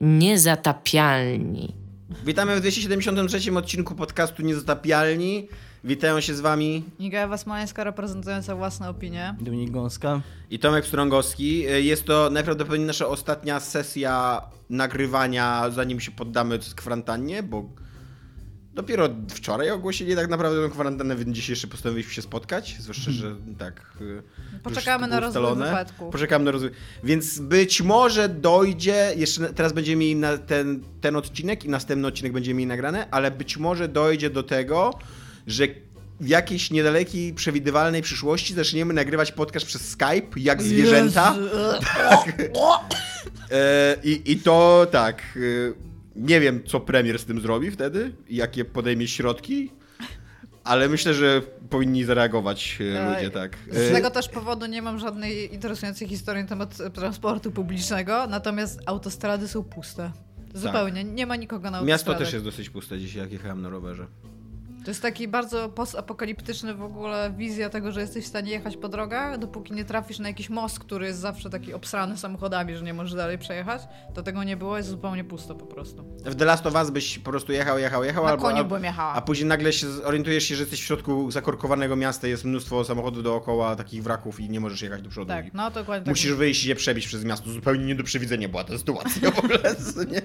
Niezatapialni. Witamy w 273 odcinku podcastu Niezatapialni. Witają się z wami Iga Wasmańska reprezentująca własne opinie. Dominik Gąska. i Tomek Strągowski. Jest to najprawdopodobniej nasza ostatnia sesja nagrywania, zanim się poddamy kwarantannie, bo dopiero wczoraj ogłosili tak naprawdę tę kwarantannę, więc dzisiaj jeszcze postanowiliśmy się spotkać, zwłaszcza, że tak... y, Poczekamy już na rozwój wypadków. Poczekamy na rozwój. Więc być może dojdzie, jeszcze teraz będziemy mieli ten, ten odcinek i następny odcinek będziemy mieli nagrane, ale być może dojdzie do tego, że w jakiejś niedalekiej, przewidywalnej przyszłości zaczniemy nagrywać podcast przez Skype, jak zwierzęta. E, I, I to tak. Nie wiem, co premier z tym zrobi wtedy, jakie podejmie środki, ale myślę, że powinni zareagować e, ludzie, tak. Z E, tego też powodu nie mam żadnej interesującej historii na temat e, transportu publicznego, natomiast autostrady są puste. Zupełnie, nie ma nikogo na Miasto autostradach. też jest dosyć puste dzisiaj, jak jechałem na rowerze. To jest taki bardzo postapokaliptyczny w ogóle wizja tego, że jesteś w stanie jechać po drogach, dopóki nie trafisz na jakiś most, który jest zawsze taki obsrany samochodami, że nie możesz dalej przejechać, to tego nie było, jest zupełnie pusto po prostu. W The Last of Us byś po prostu jechał, jechał, jechał, Na albo, koniu bym jechała. a później nagle się orientujesz się, że jesteś w środku zakorkowanego miasta, jest mnóstwo samochodów dookoła, takich wraków i nie możesz jechać do przodu. Tak, no dokładnie tak. Musisz wyjść i się przebić przez miasto. Zupełnie nie do przewidzenia była ta sytuacja w ogóle. nie?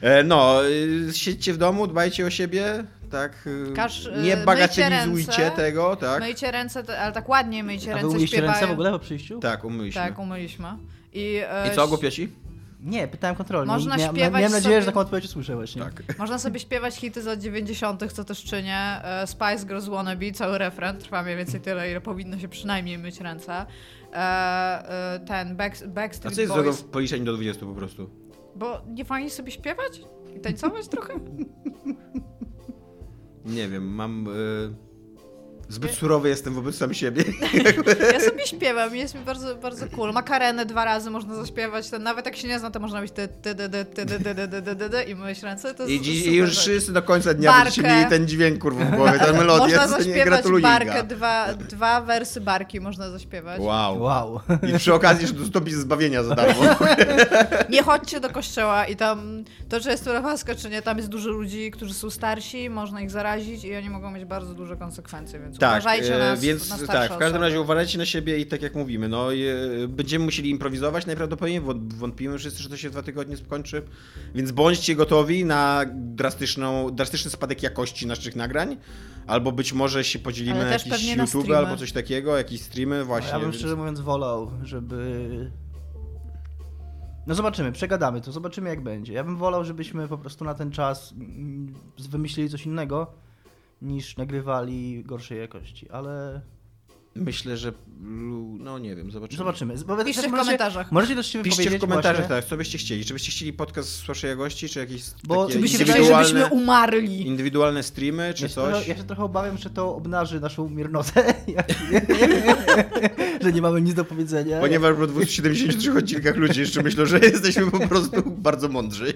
E, No, y, siedźcie w domu, dbajcie o siebie, tak? y, Każ- y, nie bagatelizujcie ręce. tego, tak? Myjcie ręce, ale tak ładnie myjcie A wy ręce, śpiewają. ręce w ogóle po przyjściu? Tak, umyliśmy. Tak, umyliśmy. I, e, I co, głupiosi? Nie, pytałem kontrolnie. Można Miałem- śpiewać Miałem nadzieję, sobie- że taką odpowiedź usłyszę właśnie. Tak. Można sobie śpiewać hity z lat 90., co też czynię. E, Spice Girls Wannabe, cały refren, trwa mniej więcej tyle, ile powinno się przynajmniej myć ręce. Ten Back, A Backstreet co jest złego Boys, w policzeniu do 20 po prostu? Bo nie fajnie sobie śpiewać? I tańcować trochę? Nie wiem, mam... y, Zbyt surowy jestem wobec sam siebie. Ja sobie śpiewam i jest mi bardzo, bardzo cool. Makarenę dwa razy można zaśpiewać, ten, nawet jak się nie zna, to można ty, ty, ty, ty, ty, ty, ty, ty, ty, ty, i myć ręce, to I, jest I już wszyscy do końca dnia Barkę. będziecie mieli ten dźwięk kurwa w głowie, tę melodię. Można zaśpiewać gratuluję. barkę, dwa, dwa wersy barki można zaśpiewać. Wow. Wow. I przy okazji, że dostąpić zbawienia za darmo. Nie chodźcie do kościoła i tam, to czy jest to łaska, czy nie, tam jest dużo ludzi, którzy są starsi, można ich zarazić i oni mogą mieć bardzo duże konsekwencje, więc tak, uważajcie e, na, więc na starsze tak, w każdym osoby. razie uważajcie na siebie i tak jak mówimy, no e, będziemy musieli improwizować najprawdopodobniej, wątpimy wszyscy, że to się dwa tygodnie skończy, więc bądźcie gotowi na drastyczną, drastyczny spadek jakości naszych nagrań, albo być może się podzielimy Ale na na YouTube streamy. albo coś takiego, jakieś streamy właśnie. ja bym więc- szczerze mówiąc wolał, żeby... No zobaczymy, przegadamy to, zobaczymy jak będzie. Ja bym wolał, żebyśmy po prostu na ten czas mm, wymyślili coś innego, niż nagrywali gorszej jakości, ale Myślę, że no nie wiem, zobaczymy. zobaczymy. Bo Piszcie też w możecie- komentarzach. Możecie też się Piszcie w komentarzach, właśnie, tak, co byście chcieli. Czy byście chcieli podcast z waszej jakości, czy jakieś Bo Indywidualne- wydaje, indywidualne, żebyśmy umarli. indywidualne streamy, czy Ja coś? trochę, ja się trochę obawiam, że to obnaży naszą miernotę, że nie mamy nic do powiedzenia. Ponieważ po 273 odcinkach ludzie jeszcze myślą, że jesteśmy po prostu bardzo mądrzy.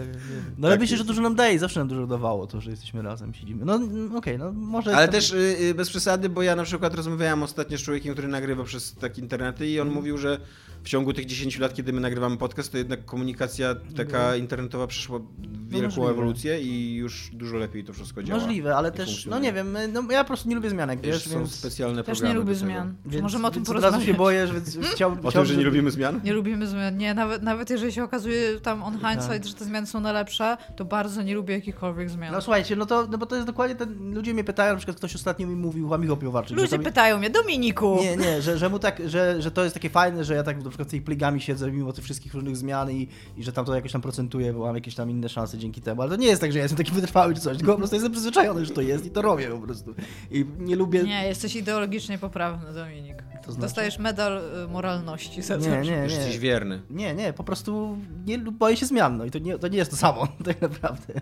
Nie wiem. No ale Tak myślę, że dużo nam daje, zawsze nam dużo dawało to, że jesteśmy razem, siedzimy. No mm, okej, no może... Ale tam- też y, y, bez przesady, bo ja na przykład rozmawiałem ostatnio z człowiekiem, który nagrywa przez takie internety i on Mhm. mówił, że w ciągu tych 10 lat, kiedy my nagrywamy podcast, to jednak komunikacja taka internetowa przeszła wielką możliwe. ewolucję i już dużo lepiej to wszystko działa. Możliwe, ale też, no nie wiem, no ja po prostu nie lubię zmianek, Wiesz, wiesz, są więc... specjalne Też programy nie lubię zmian. Więc, Możemy o tym więc od razu się porozmawiać. boję, że więc chciał, O tym, chciałbym, że nie lubimy zmian? Nie lubimy zmian. Nie, nawet, nawet jeżeli się okazuje tam on hindsight, Tak. że te zmiany są na lepsze, to bardzo nie lubię jakichkolwiek zmian. No słuchajcie, no to, no bo to jest dokładnie ten... Ludzie mnie pytają, na przykład ktoś ostatnio mi mówił, Łamicho Piłowarczyk, Ludzie pytają mnie, Dominiku! Nie, nie, że, że mu tak, że, że to jest takie fajne, że ja tak przykład tymi pligami siedzę mimo tych wszystkich różnych zmian i, i że tam to jakoś tam procentuje, bo mam jakieś tam inne szanse dzięki temu. Ale to nie jest tak, że ja jestem taki wytrwały czy coś, tylko po prostu jestem przyzwyczajony, że to jest i to robię po prostu. I nie lubię... Nie, jesteś ideologicznie poprawny, Dominik. To znaczy? Dostajesz medal y, moralności za to. nie, nie, Już jesteś nie. wierny. Nie, nie, po prostu nie boję się zmian, no i to nie, to nie jest to samo, tak naprawdę.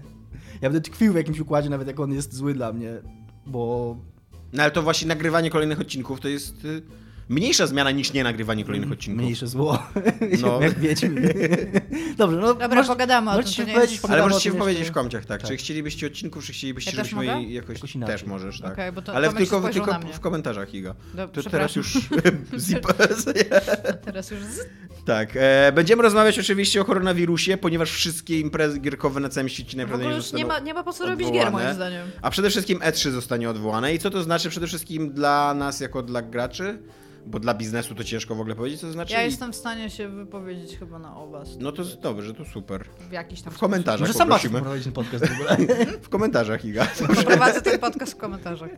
Ja będę tkwił w jakimś układzie, nawet jak on jest zły dla mnie, bo No ale to właśnie nagrywanie kolejnych odcinków to jest y, mniejsza zmiana niż nie nagrywanie kolejnych odcinków. Mniejsze zło. No. No. Jak wiecie. Dobrze, no. Dobra, możesz- pogadamy o tym, się to nie wypowiedzieć, jest- pogadamy Ale możesz się wypowiedzieć w komciach, tak. Tak. Czy chcielibyście odcinków, czy chcielibyście, Ja też żebyśmy mogę? jakoś... Jakoś inaczej. też możesz, tak. Bo to- Ale tylko, tylko w komentarzach, Iga. To teraz już zip... Teraz już z... Tak, e, będziemy rozmawiać oczywiście o koronawirusie, ponieważ wszystkie imprezy gierkowe na całym świecie W najprawdopodobniej już zostaną nie ma, nie ma po co robić gier, moim zdaniem. A przede wszystkim E3 zostanie odwołane. I co to znaczy przede wszystkim dla nas, jako dla graczy? Bo dla biznesu to ciężko w ogóle powiedzieć, co to znaczy. Ja jestem w stanie się wypowiedzieć chyba na oba. No to jest dobrze, to super. W jakiś tam W komentarzach Może sam prowadzić ten podcast w ogóle. W komentarzach, Iga. Prowadzę ten podcast w komentarzach.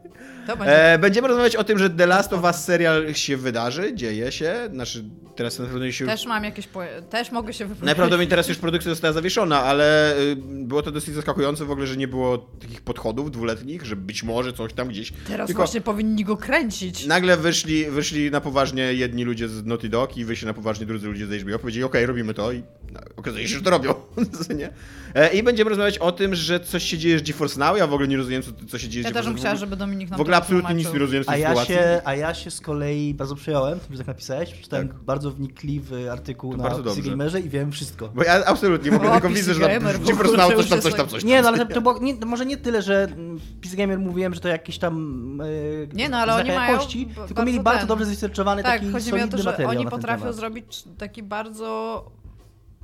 To będzie. E, będziemy rozmawiać o tym, że The Last of Us serial się wydarzy, dzieje się. Znaczy, teraz najprawdopodobniej się już... Też mam jakieś... Po... Też mogę się wypowiedzieć. Najprawdopodobniej teraz już produkcja została zawieszona, ale y, było to dosyć zaskakujące w ogóle, że nie było takich podchodów dwuletnich, że być może coś tam gdzieś. Teraz Tylko właśnie powinni go kręcić. nagle wyszli, wyszli na poważnie jedni ludzie z Naughty Dog i wyszli na poważnie drudzy ludzie z HBO. Powiedzieli, okej, robimy to i okazuje się, że to robią. Nie? E, I będziemy rozmawiać o tym, że coś się dzieje z GeForce Now. Ja w ogóle nie rozumiem, co, co się dzieje z Ja też GeForce bym Now. chciała, żeby Dominik nam W ogóle absolutnie nic nie rozumiem z A tej ja, sytuacji. się, a ja się z kolei bardzo przejąłem, tym, że tak napisałeś. Przeczytałem Tak. bardzo wnikliwy artykuł To na PC. Gamerze i wiem wszystko. Bo ja absolutnie w ogóle O, tylko PC widzę, że tam GeForce Now coś tam, coś tam, jest coś tam. Nie, no ale to było, nie, może nie tyle, że mm, PC Gamer mówiłem, że to jakieś tam e, Nie, no, ale oni mają tylko bardzo mieli bardzo ten- dobrze zresearchowany Tak, taki chodzi mi o to, że oni potrafią zrobić taki bardzo...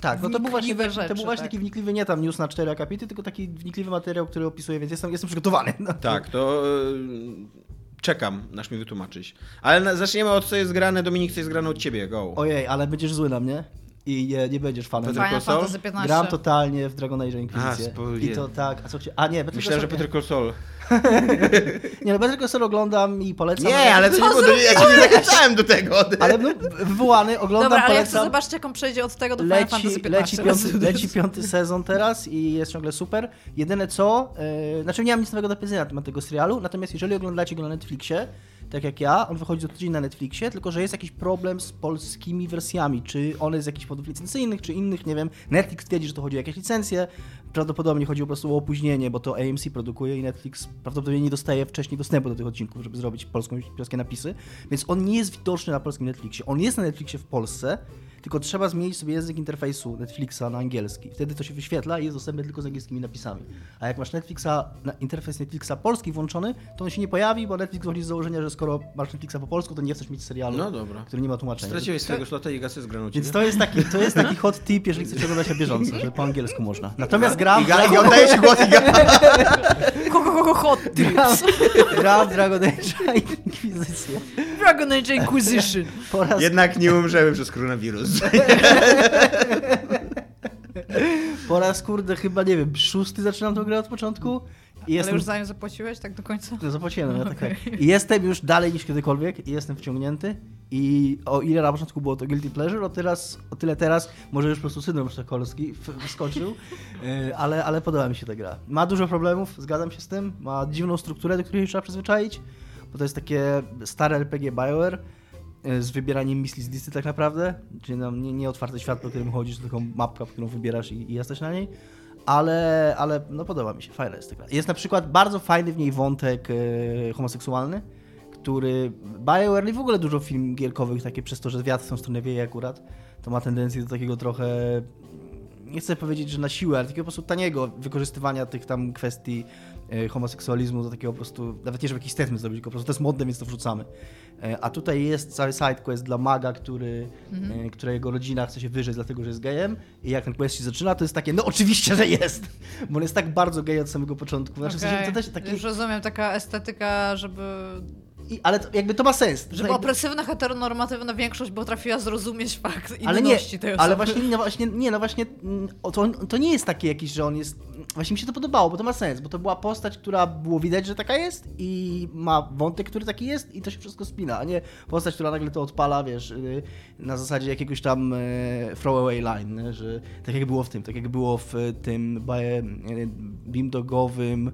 Tak, no to był właśnie, taki, to był rzeczy, właśnie tak. taki wnikliwy, nie tam news na cztery akapity, tylko taki wnikliwy materiał, który opisuje, więc jestem, jestem przygotowany. No. Tak, to y, czekam, aż mi wytłumaczyć. Ale na, zaczniemy od co jest grane. Dominik, co jest grane od ciebie, go. Ojej, ale będziesz zły na mnie i nie, nie będziesz fanem. Peter Final Console? Fantasy 15. Gram totalnie w Dragon Age Inquisition. I to tak, a co chci... A nie, Myślałem, że Peter Saul. Nie, no Call Saul oglądam i polecam. Nie, ale to nie było, ja cię nie zachęcałem do tego. Ale no, wywołany, oglądam, Dobra, ale ja chcę polecam. zobaczyć, jak on przejdzie od tego do Final Fantasy Leci, 15. leci, piąty, leci piąty sezon teraz i jest ciągle super. Jedyne co, yy, znaczy nie mam nic nowego do powiedzenia na temat tego serialu, natomiast jeżeli oglądacie go na Netflixie, tak jak ja, on wychodzi co tydzień na Netflixie, tylko że jest jakiś problem z polskimi wersjami, czy one z jakichś powodów licencyjnych, czy innych, nie wiem. Netflix twierdzi, że to chodzi o jakieś licencje, prawdopodobnie chodzi po prostu o opóźnienie, bo to AMC produkuje i Netflix prawdopodobnie nie dostaje wcześniej dostępu do tych odcinków, żeby zrobić polskie napisy, więc on nie jest widoczny na polskim Netflixie. On jest na Netflixie w Polsce, tylko trzeba zmienić sobie język interfejsu Netflixa na angielski. Wtedy to się wyświetla i jest dostępny tylko z angielskimi napisami. A jak masz Netflixa, na interfejs Netflixa polski włączony, to on się nie pojawi, bo Netflix wychodzi z założenia, że skoro masz Netflixa po polsku, to nie chcesz mieć serialu, No dobra. który nie ma tłumaczenia. Straciłeś swojego slota i gasy z graną Więc to jest taki, to jest taki hot tip, jeżeli chcecie oglądać na bieżąco, że po angielsku można. Natomiast gram, Iga, Iga, oddaje się głos, ho, hot gram, gram w Dragon Age Inquisition. Dragon Age Inquisition. Jednak nie umrzemy przez koronawirus. Po raz kurde chyba nie wiem, szósty zaczynam tę grę od początku i Ale jestem już zanim zapłaciłeś, tak do końca? No zapłaciłem, ja tak, Okej. tak. I jestem już dalej niż kiedykolwiek i jestem wciągnięty. I o ile na początku było to guilty pleasure, o, teraz, o tyle teraz może już po prostu syndrom sztokholmski w- wyskoczył, Yy, ale, ale podoba mi się ta gra. Ma dużo problemów, zgadzam się z tym, ma dziwną strukturę, do której trzeba przyzwyczaić, bo to jest takie stare RPG BioWare z wybieraniem misji z listy tak naprawdę, czyli nam nie, nie otwarte świat, po którym chodzisz, tylko mapka, którą wybierasz i, i jesteś na niej. Ale, ale no podoba mi się, fajna jest ta. Jest na przykład bardzo fajny w niej wątek e, homoseksualny, który BioWare i w ogóle dużo film gierkowych, takie przez to, że wiatr w tą stronę wieje akurat, to ma tendencję do takiego trochę, nie chcę powiedzieć, że na siłę, ale takiego po prostu taniego wykorzystywania tych tam kwestii e, homoseksualizmu do takiego po prostu, nawet nie żeby jakiś statement zrobić, tylko po prostu to jest modne, więc to wrzucamy. E, A tutaj jest cały sidequest dla maga, który, e, którego rodzina chce się wyrzec dlatego, że jest gejem i jak ten quest się zaczyna, to jest takie, no oczywiście, że jest! Bo on jest tak bardzo gej od samego początku. Znaczy, w sensie to też taki, Już rozumiem, taka estetyka, żeby, i, ale to, jakby to ma sens. żeby Tutaj- opresywna, heteronormatywna większość potrafiła zrozumieć fakt ale nie, tej osoby. ale właśnie, no właśnie, nie, no właśnie, mm, to, to nie jest takie jakieś, że on jest, właśnie mi się to podobało, bo to ma sens, bo to była postać, która było widać, że taka jest i ma wątek, który taki jest i to się wszystko spina, a nie postać, która nagle to odpala, wiesz, y, na zasadzie jakiegoś tam e, throwaway line, że tak jak było w tym, tak jak było w tym beamdogowym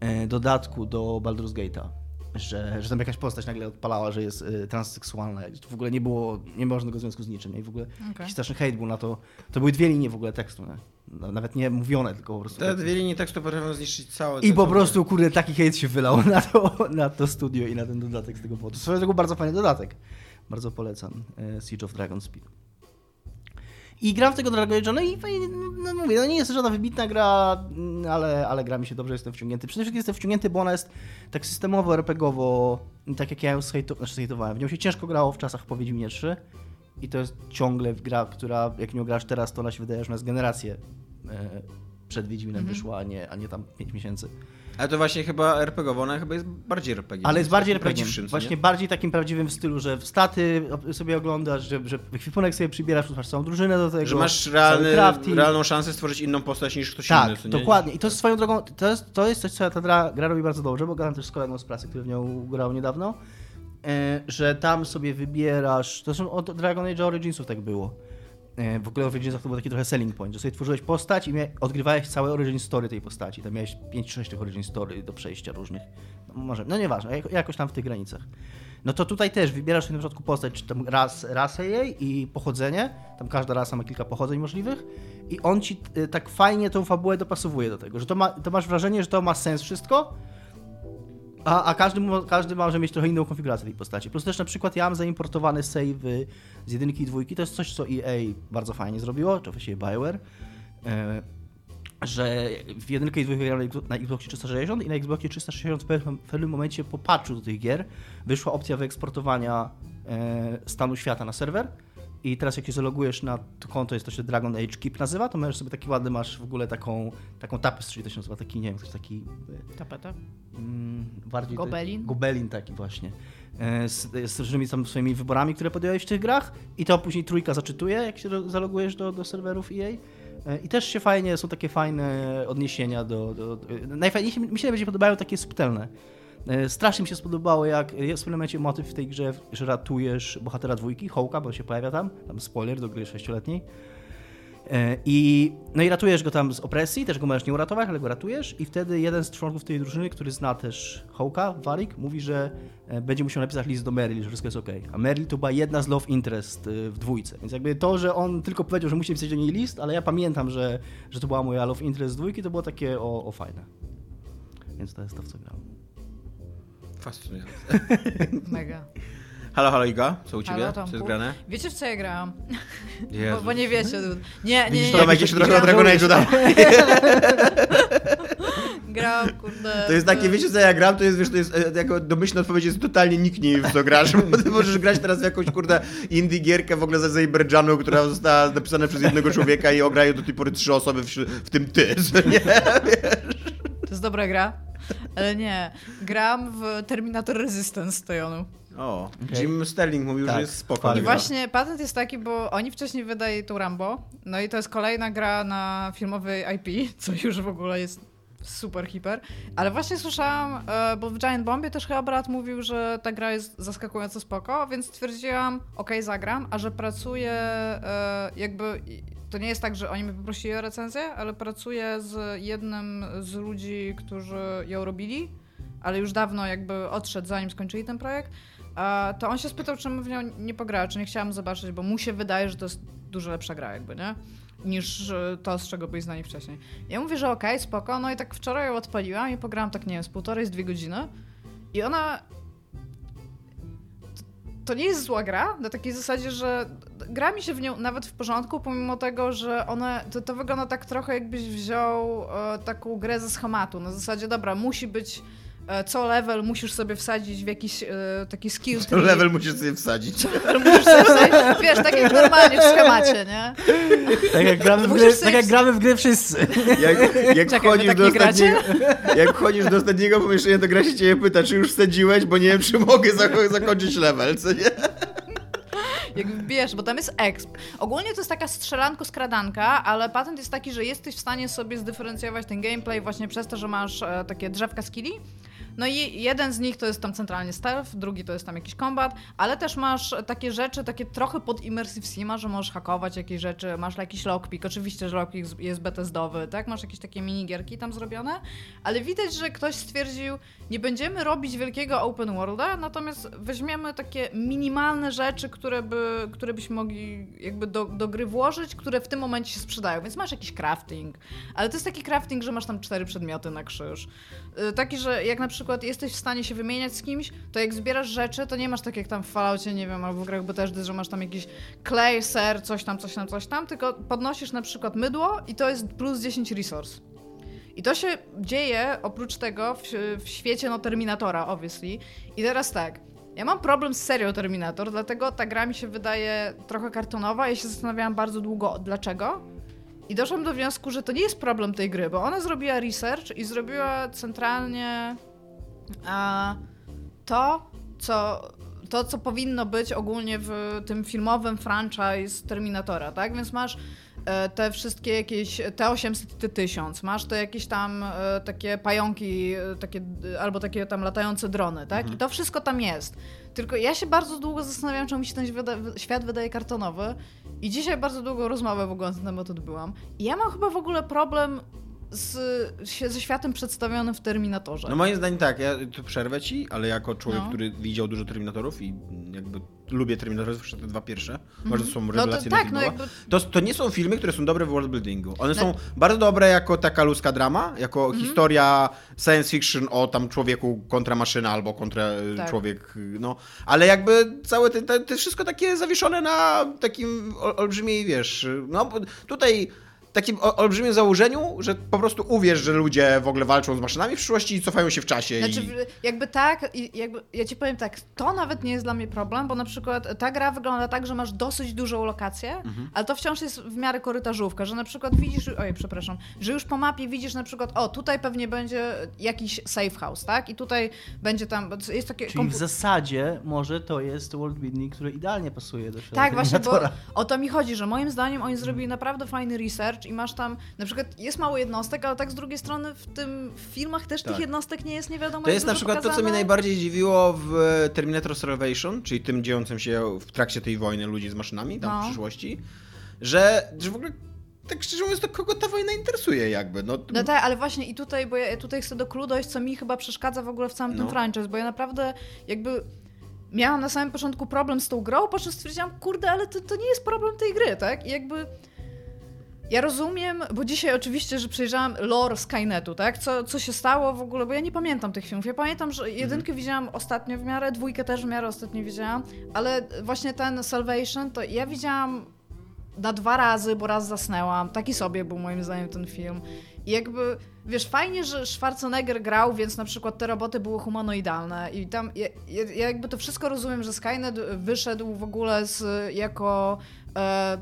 e, dodatku do Baldur's Gate'a. Że, że tam jakaś postać nagle odpalała, że jest y, transseksualna. To w ogóle nie było, nie było żadnego związku z niczym. nie? I w ogóle Okej. jakiś straszny hejt był na to. To były dwie linie w ogóle tekstu, nie? No, Nawet nie mówione, tylko po prostu. Te dwie linie tekstu potrafią zniszczyć całe... I po prostu, kurde, taki hejt się wylał na to, na to studio i na ten dodatek z tego powodu. Swoją drogą bardzo fajny dodatek. Bardzo polecam e, Siege of Dragon Speed. I gram w tego Dragon Age, no i fajnie, no mówię, no nie jest żadna wybitna gra, ale, ale gra mi się dobrze, jestem wciągnięty. Przede wszystkim jestem wciągnięty, bo ona jest tak systemowo, RPGowo, tak jak ja ją zhejto- znaczy zhejtowałem. W nią się ciężko grało w czasach po Wiedźminie 3 i to jest ciągle gra, która jak nie grasz teraz, to ona się wydaje, że ona jest generację e, przed Wiedźminem Mhm. wyszła, a nie, a nie tam 5 miesięcy. Ale to właśnie chyba RPG, ona chyba jest bardziej RPG. Ale jest bardziej RPG. Właśnie nie? bardziej takim prawdziwym stylu, że w staty sobie oglądasz, że, że ekwipunek sobie przybierasz, masz całą drużynę do tego. Że masz realny, realną szansę stworzyć inną postać niż ktoś Tak, inny. nie? dokładnie. I to jest swoją drogą, to jest, to jest coś, co ta gra, gra robi bardzo dobrze, bo gadam też z kolegą z pracy, który w nią grał niedawno, e, że tam sobie wybierasz, to są od Dragon Age Originsów tak było. E, w ogóle w Originsach to był taki trochę selling point, że sobie tworzyłeś postać i odgrywałeś całe origin story tej postaci. Tam miałeś 5-6 tych origin story do przejścia różnych. No, może, no nieważne, jako- jakoś tam w tych granicach. No to tutaj też wybierasz sobie na początku postać, czy tam ras, rasę jej i pochodzenie. Tam każda rasa ma kilka pochodzeń możliwych. I on ci y, tak fajnie tą fabułę dopasowuje do tego, że to, ma, to masz wrażenie, że to ma sens wszystko, a, a każdy, każdy może mieć trochę inną konfigurację tej postaci. Plus też na przykład ja mam zaimportowane save z jedynki i dwójki. To jest coś, co EA bardzo fajnie zrobiło, czy właściwie BioWare. E, że w jedynkę i dwójkę grałem na Xboxie 360 i na Xboxie 360 w pewnym, w pewnym momencie po patchu do tych gier wyszła opcja wyeksportowania e, stanu świata na serwer i teraz jak się zalogujesz na to konto, jest to się Dragon Age Keep nazywa, to możesz sobie taki ładny, masz w ogóle taką, taką tapestry, to się nazywa, taki, nie wiem, coś taki Tapeta. mm, bardziej... Gobelin? Gobelin taki właśnie. E, Z, z różnymi tam swoimi wyborami, które podjąłeś w tych grach i to później trójka zaczytuje, jak się do- zalogujesz do, do serwerów EA. E, I też się fajnie, są takie fajne odniesienia do... do, do najfajniejsze, mi się najbardziej podobają takie subtelne. E, Strasznie mi się spodobało, jak jest w pewnym momencie motyw w tej grze, że ratujesz bohatera dwójki, Hołka, bo się pojawia tam, tam spoiler do gry sześcioletniej. E, I, no i ratujesz go tam z opresji, też go możesz nie uratować, ale go ratujesz i wtedy jeden z członków tej drużyny, który zna też Hołka, Warik, mówi, że e, będzie musiał napisać list do Meryl, że wszystko jest ok. A Meryl to była jedna z love interest w dwójce, więc jakby to, że on tylko powiedział, że musi napisać do niej list, ale ja pamiętam, że, że to była moja love interest z dwójki, to było takie o, o fajne. Więc to jest to, w co grałem. Fascynujące. Mega. Halo, halo Iga, co u ciebie? Halo, co jest Tomku. grane? Wiecie w co ja grałam? Bo, bo nie wiecie. Nie, nie, Widzisz, nie. Tomek jeszcze trochę o grałam- Dragon Age'u dał. Grałam, kurde. To jest takie, wiecie co ja gram, to jest, wiesz, to jest e, jako domyślna odpowiedź jest totalnie nikt nie w co grasz, bo ty możesz grać teraz w jakąś, kurde, indie gierkę w ogóle z Azerbejdżanu, która została napisana przez jednego człowieka i ograją do tej pory trzy osoby, w, w tym ty, nie? To jest dobra gra. Ale nie. Gram w Terminator Resistance Stojonu. O, Okej. Jim Sterling mówił, Tak, że jest spoko. fajnie. I właśnie patent jest taki, bo oni wcześniej wydali tą Rambo, no i to jest kolejna gra na filmowej IP, co już w ogóle jest super hiper. Ale właśnie słyszałam, e, bo w Giant Bombie też chyba brat mówił, że ta gra jest zaskakująco spoko, więc stwierdziłam, okej, zagram, a że pracuję e, jakby... To nie jest tak, że oni mnie poprosili o recenzję, ale pracuję z jednym z ludzi, którzy ją robili, ale już dawno jakby odszedł, zanim skończyli ten projekt. To on się spytał, czym w nią nie pograła, czy nie chciałam zobaczyć, bo mu się wydaje, że to jest dużo lepsza gra jakby, nie? Niż e, to, z czego byli znani wcześniej. Ja mówię, że okej, spoko, no i tak wczoraj ją odpaliłam i pograłam tak, nie wiem, z półtorej, z dwie godziny i ona... To nie jest zła gra, na takiej zasadzie, że gra mi się w nią nawet w porządku, pomimo tego, że one, to, to wygląda tak trochę jakbyś wziął e, taką grę ze schematu, na zasadzie, dobra, musi być e, co level musisz sobie wsadzić w jakiś e, taki skill To tree. level musisz sobie wsadzić. Musisz sobie wsadzić, wiesz, tak jak normalnie w schemacie, nie? Tak jak gramy w gry, sobie tak jak gramy w gry wszyscy. Jak, jak, Czekaj, wy wchodzisz tak do ostatniego, jak wchodzisz do ostatniego pomieszczenia, to gra się ciebie pyta, czy już wsadziłeś, bo nie wiem, czy mogę zako- zakończyć level, co nie? Jak wbijesz, bo tam jest exp. Ogólnie to jest taka strzelanko-skradanka, ale patent jest taki, że jesteś w stanie sobie zdyferencjować ten gameplay właśnie przez to, że masz e, takie drzewka skilli. No i jeden z nich to jest tam centralnie stealth, drugi to jest tam jakiś combat, ale też masz takie rzeczy, takie trochę pod immersive sima, że możesz hakować jakieś rzeczy, masz jakiś lockpick, oczywiście, że lockpick jest betezdowy, tak? Masz jakieś takie minigierki tam zrobione, ale widać, że ktoś stwierdził, nie będziemy robić wielkiego open worlda, natomiast weźmiemy takie minimalne rzeczy, które, by, które byśmy mogli jakby do, do gry włożyć, które w tym momencie się sprzedają, więc masz jakiś crafting, ale to jest taki crafting, że masz tam cztery przedmioty na krzyż. Y, Taki, że jak na przykład przykład jesteś w stanie się wymieniać z kimś, to jak zbierasz rzeczy, to nie masz tak jak tam w Falloutie, nie wiem, albo w grach Bethesdy, że masz tam jakiś klej, ser, coś tam, coś tam, coś tam, tylko podnosisz na przykład mydło i to jest plus 10 resource. I to się dzieje oprócz tego w, w świecie no Terminatora, obviously. I teraz tak, ja mam problem z serią Terminator, dlatego ta gra mi się wydaje trochę kartonowa. Ja się zastanawiałam bardzo długo, dlaczego. I doszłam do wniosku, że to nie jest problem tej gry, bo ona zrobiła research i zrobiła centralnie to, co, to, co powinno być ogólnie w tym filmowym franchise Terminatora, tak? Więc masz e, te wszystkie jakieś T800 i T1000, masz te jakieś tam e, takie pająki, e, takie, albo takie tam latające drony, tak? I to wszystko tam jest. Tylko ja się bardzo długo zastanawiałam, czemu mi się ten świat, świat wydaje kartonowy i dzisiaj bardzo długo rozmowę w ogóle na ten temat odbyłam. I ja mam chyba w ogóle problem z, się- ze światem przedstawionym w Terminatorze. No moim zdaniem tak, ja tu przerwę ci, ale jako człowiek, No. który widział dużo Terminatorów i jakby lubię Terminatorów, zwłaszcza te dwa pierwsze, może to są No to rewelacyjne tak, no jakby- to, to nie są filmy, które są dobre w worldbuildingu. One No- są bardzo dobre jako taka ludzka drama, jako Mhm. historia science fiction o tam człowieku kontra maszyna albo kontra e, Tak. człowiek, no. Ale jakby całe te, te, te wszystko takie zawieszone na takim ol- olbrzymiej, wiesz, no tutaj takim olbrzymim założeniu, że po prostu uwierz, że ludzie w ogóle walczą z maszynami w przyszłości i cofają się w czasie. Znaczy, i... jakby tak, i jakby, ja ci powiem tak, to nawet nie jest dla mnie problem, bo na przykład ta gra wygląda tak, że masz dosyć dużą lokację, Mhm. ale to wciąż jest w miarę korytarzówka, że na przykład widzisz, oj, przepraszam, że już po mapie widzisz na przykład, o, tutaj pewnie będzie jakiś safe house, tak? I tutaj będzie tam, bo jest takie... Czyli w zasadzie może to jest world building, który idealnie pasuje do Tak, właśnie, bo o to mi chodzi, że moim zdaniem oni zrobili naprawdę fajny research i masz tam, na przykład jest mało jednostek, ale tak z drugiej strony w tym w filmach też Tak. tych jednostek nie jest nie wiadomo To jest na przykład to, co mnie pokazane. najbardziej dziwiło w Terminator Salvation, czyli tym dziejącym się w trakcie tej wojny ludzi z maszynami tam No. w przyszłości, że, że w ogóle tak szczerze mówiąc, to kogo ta wojna interesuje jakby, no. No tak, ale właśnie i tutaj, bo ja tutaj chcę do clue dojść, co mi chyba przeszkadza w ogóle w całym tym No. franchise, bo ja naprawdę jakby miałam na samym początku problem z tą grą, po czym stwierdziłam, kurde, ale to, to nie jest problem tej gry, tak? I jakby ja rozumiem, bo dzisiaj oczywiście, że przejrzałam lore Skynetu, tak? Co, co się stało w ogóle, bo ja nie pamiętam tych filmów. Ja pamiętam, że jedynkę widziałam ostatnio w miarę, dwójkę też w miarę ostatnio widziałam, ale właśnie ten Salvation, to ja widziałam na dwa razy, bo raz zasnęłam. Taki sobie był moim zdaniem ten film. I jakby, wiesz, fajnie, że Schwarzenegger grał, więc na przykład te roboty były humanoidalne i tam, ja, ja, ja jakby to wszystko rozumiem, że Skynet wyszedł w ogóle z, jako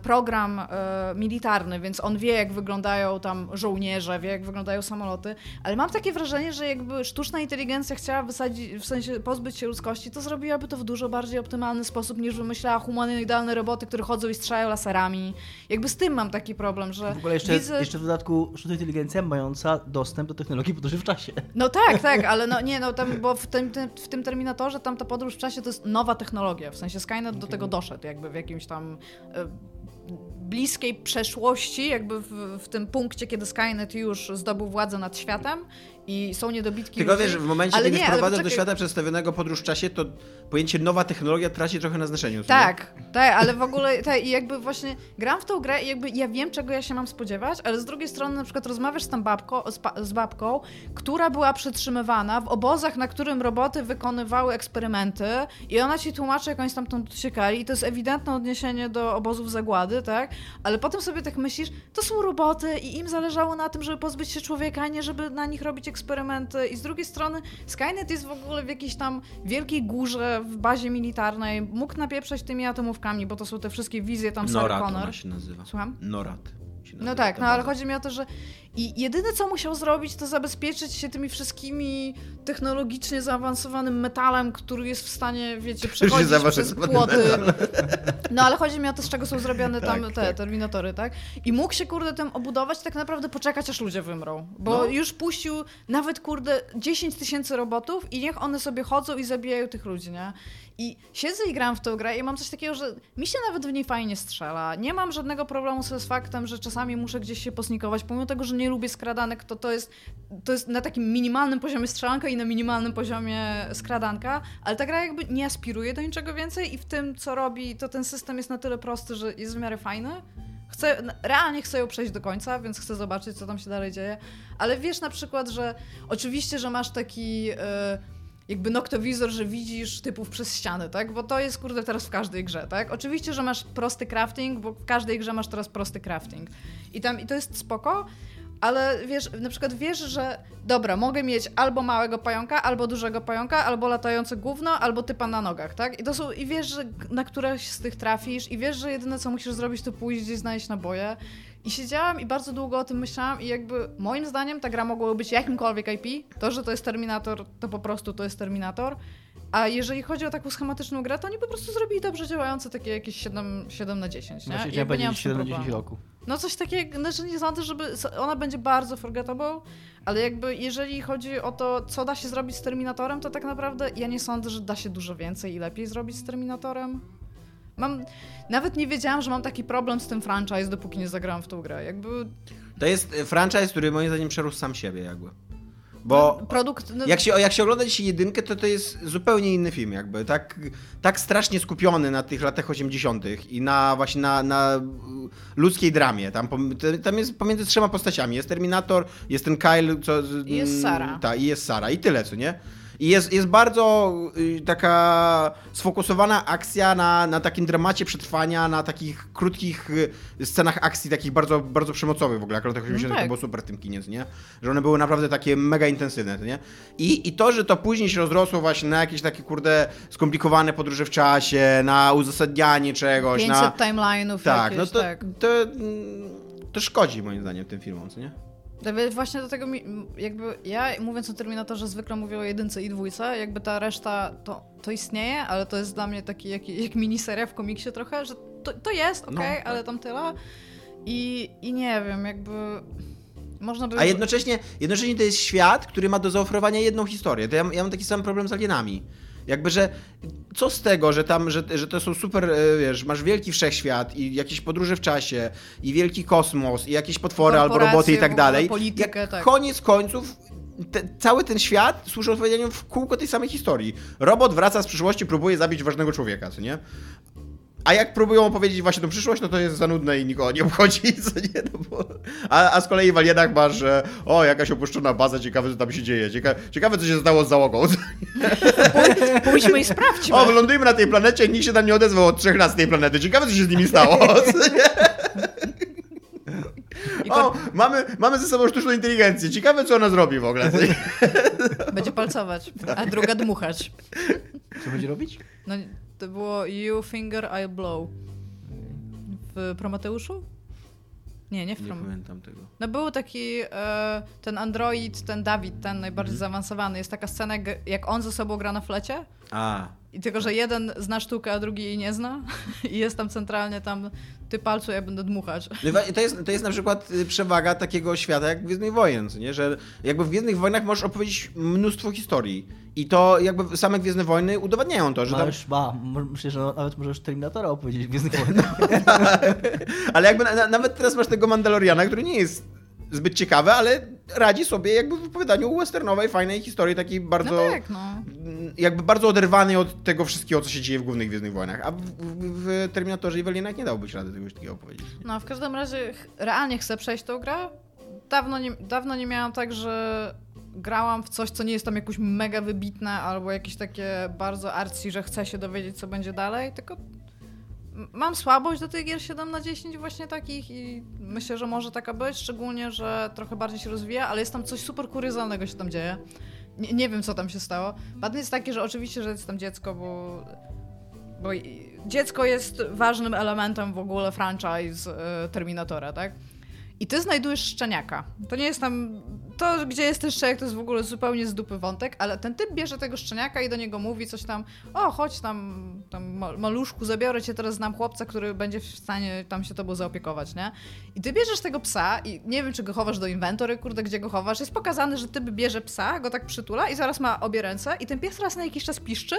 program e, militarny, więc on wie, jak wyglądają tam żołnierze, wie, jak wyglądają samoloty, ale mam takie wrażenie, że jakby sztuczna inteligencja chciała wysadzić, w sensie pozbyć się ludzkości, to zrobiłaby to w dużo bardziej optymalny sposób, niż wymyślała humanoidalne roboty, które chodzą i strzelają laserami. Jakby z tym mam taki problem, że W ogóle jeszcze, widzę... jeszcze w dodatku sztuczna inteligencja mająca dostęp do technologii podróży w czasie. No tak, tak, ale no nie, no tam, bo w tym, tym, w tym Terminatorze tam ta podróż w czasie to jest nowa technologia, w sensie Skynet do tego doszedł, jakby w jakimś tam e, bliskiej przeszłości, jakby w, w tym punkcie, kiedy Skynet już zdobył władzę nad światem i są niedobitki Tylko wiesz, w momencie, Ale kiedy nie, wprowadzasz do świata przedstawionego podróż w czasie, to pojęcie nowa technologia traci trochę na znaczeniu. nie? Tak, tak, ale w ogóle tak, i jakby właśnie gram w tą grę i jakby ja wiem, czego ja się mam spodziewać, ale z drugiej strony na przykład rozmawiasz z, tam babko, z, z babką, która była przytrzymywana w obozach, na którym roboty wykonywały eksperymenty i ona ci tłumaczy, jak oni stamtąd uciekali i to jest ewidentne odniesienie do obozów zagłady, tak? Ale potem sobie tak myślisz, to są roboty i im zależało na tym, żeby pozbyć się człowieka, a nie żeby na nich robić eksperymenty i z drugiej strony Skynet jest w ogóle w jakiejś tam wielkiej górze w bazie militarnej, mógł napieprzać tymi atomówkami, bo to są te wszystkie wizje tam Sarah Connor. się nazywa. Słucham? Norat. No tak, ta no ale chodzi mi o to, że i jedyne co musiał zrobić, to zabezpieczyć się tymi wszystkimi technologicznie zaawansowanym metalem, który jest w stanie, wiecie, przechodzić przez płoty. No ale chodzi mi o to, z czego są zrobione tam Tak, te tak. terminatory, tak? I mógł się, kurde, tym obudować, tak naprawdę poczekać, aż ludzie wymrą. Bo No. już puścił nawet, kurde, 10 tysięcy robotów i niech one sobie chodzą i zabijają tych ludzi, nie? I siedzę i gram w tę grę i mam coś takiego, że mi się nawet w niej fajnie strzela. Nie mam żadnego problemu z faktem, że czasami muszę gdzieś się posnikować, pomimo tego, że nie lubię skradanek, to to jest, to jest na takim minimalnym poziomie strzelanka i na minimalnym poziomie skradanka, ale ta gra jakby nie aspiruje do niczego więcej i w tym, co robi, to ten system jest na tyle prosty, że jest w miarę fajny. chcę, realnie chcę ją przejść do końca, więc chcę zobaczyć, co tam się dalej dzieje. Ale wiesz na przykład, że oczywiście, że masz taki... E, jakby noktowizor, że widzisz typów przez ściany, tak? Bo to jest, kurde, teraz w każdej grze, tak? Oczywiście, że masz prosty crafting, bo w każdej grze masz teraz prosty crafting. I tam, i to jest spoko, ale wiesz, na przykład wiesz, że dobra, mogę mieć albo małego pająka, albo dużego pająka, albo latające gówno, albo typa na nogach, tak? I to są, i wiesz, że na któreś z tych trafisz, i wiesz, że jedyne co musisz zrobić, to pójść gdzieś znaleźć naboje. I siedziałam i bardzo długo o tym myślałam i jakby moim zdaniem ta gra mogła być jakimkolwiek IP. To, że to jest Terminator, to po prostu to jest Terminator. A jeżeli chodzi o taką schematyczną grę, to oni po prostu zrobili dobrze działające takie jakieś 7, 7 na 10, nie? Właśnie I jakby nie mam powiedzieć z tym 7 na 10 problemu. roku. No coś takiego, znaczy nie sądzę, żeby ona będzie bardzo forgettable, ale jakby jeżeli chodzi o to, co da się zrobić z Terminatorem, to tak naprawdę ja nie sądzę, że da się dużo więcej i lepiej zrobić z Terminatorem. Mam, nawet nie wiedziałam, że mam taki problem z tym franchise, dopóki nie zagrałam w tą grę. Jakby To jest e, franchise, który moim zdaniem przerósł sam siebie jakby. Bo produkt... No, jak się, jak się ogląda dzisiaj jedynkę, to to jest zupełnie inny film jakby. Tak, tak strasznie skupiony na tych latach 80. i na właśnie na, na ludzkiej dramie. Tam, tam jest pomiędzy trzema postaciami. Jest Terminator, jest ten Kyle, co... I jest Sara. Tak, i jest Sara. I tyle, co nie? I jest, jest bardzo y, taka sfokusowana akcja na, na takim dramacie przetrwania, na takich krótkich y, scenach akcji, takich bardzo, bardzo przemocowych w ogóle. W latach 80. tak. to było super w tym kinie, nie? Że one były naprawdę takie mega intensywne, nie? I, I to, że to później się rozrosło właśnie na jakieś takie, kurde, skomplikowane podróże w czasie, na uzasadnianie czegoś, 500 na... timeline'ów Tak, jakieś, no to, tak. to, mm, to szkodzi moim zdaniem tym filmom, co nie? Właśnie do tego, mi, jakby ja mówiąc o Terminatorze zwykle mówię o jedynce i dwójce, jakby ta reszta to, to istnieje, ale to jest dla mnie taki jak, jak miniseria w komiksie trochę, że to, to jest, okej, No, tak. ale tam tyle. I, I nie wiem, jakby można by... A jednocześnie, jednocześnie to jest świat, który ma do zaoferowania jedną historię. To ja, ja mam taki sam problem z alienami. Jakby, że co z tego, że tam, że, że to są super, e, wiesz, masz wielki wszechświat i jakieś podróże w czasie i wielki kosmos i jakieś potwory albo roboty i tak dalej. politykę, Jak tak. koniec końców te, cały ten świat służy odpowiadaniu w kółko tej samej historii. Robot wraca z przyszłości, próbuje zabić ważnego człowieka, co nie? A jak próbują opowiedzieć właśnie tą przyszłość, no to jest za nudne i nikogo nie obchodzi, co nie? No bo... a, a z kolei w Alienach masz, że o, jakaś opuszczona baza, ciekawe co tam się dzieje, Cieka... ciekawe co się stało z załogą. Pójdźmy i sprawdźmy. O, wylądujmy na tej planecie, nikt się tam nie odezwał od trzech lat z tej planety, ciekawe co się z nimi stało. O, mamy, mamy ze sobą sztuczną inteligencję, ciekawe co ona zrobi w ogóle. Będzie palcować, a druga dmuchać. Co będzie robić? No, to było You Finger, I Blow. W Prometeuszu? Nie, nie w Nie Prometeuszu. pamiętam tego. No był taki e, ten android, ten Dawid, ten najbardziej Mhm. zaawansowany. Jest taka scena, jak- jak on ze sobą gra na flecie. A, I tylko, że jeden zna sztukę, a drugi jej nie zna. I jest tam centralnie tam, ty palcu, ja będę dmuchać. No i to jest, to jest na przykład y, przewaga takiego świata jak Gwiezdnych Wojen, nie? że jakby w Gwiezdnych Wojnach możesz opowiedzieć mnóstwo historii i to jakby same Gwiezdne Wojny udowadniają to, że tam, Możesz, ba, mo- myślę, że nawet możesz Terminatora opowiedzieć w Gwiezdnych Wojnach. ale jakby na, na, nawet teraz masz tego Mandaloriana, który nie jest zbyt ciekawy, ale radzi sobie jakby w opowiadaniu westernowej, fajnej historii, takiej No bardzo, tak, no. jakby bardzo oderwanej od tego wszystkiego, co się dzieje w głównych Gwiezdnych Wojnach, a w, w, w Terminatorze i w Alienach nie dałbyś rady tego takiego opowiedzieć. No, w każdym razie realnie chcę przejść tą grę. Dawno nie, dawno nie miałam tak, że grałam w coś, co nie jest tam jakoś mega wybitne albo jakieś takie bardzo arci, że chcę się dowiedzieć, co będzie dalej, tylko mam słabość do tych gier 7 na 10 właśnie takich i myślę, że może taka być, szczególnie, że trochę bardziej się rozwija, ale jest tam coś super kuriozalnego się tam dzieje. Nie, nie wiem, co tam się stało. Patent jest taki, że oczywiście, że jest tam dziecko, bo bo dziecko jest ważnym elementem w ogóle franchise e, Terminatora, tak? I ty znajdujesz szczeniaka. To nie jest tam. To, gdzie jest ten szczeniak, to jest w ogóle zupełnie z dupy wątek, ale ten typ bierze tego szczeniaka i do niego mówi coś tam. O, chodź tam, tam ma- maluszku, zabiorę cię, teraz znam chłopca, który będzie w stanie tam się tobą zaopiekować, nie? I ty bierzesz tego psa i nie wiem, czy go chowasz do inwentory, kurde, gdzie go chowasz. Jest pokazane, że typ bierze psa, go tak przytula i zaraz ma obie ręce i ten pies raz na jakiś czas piszczy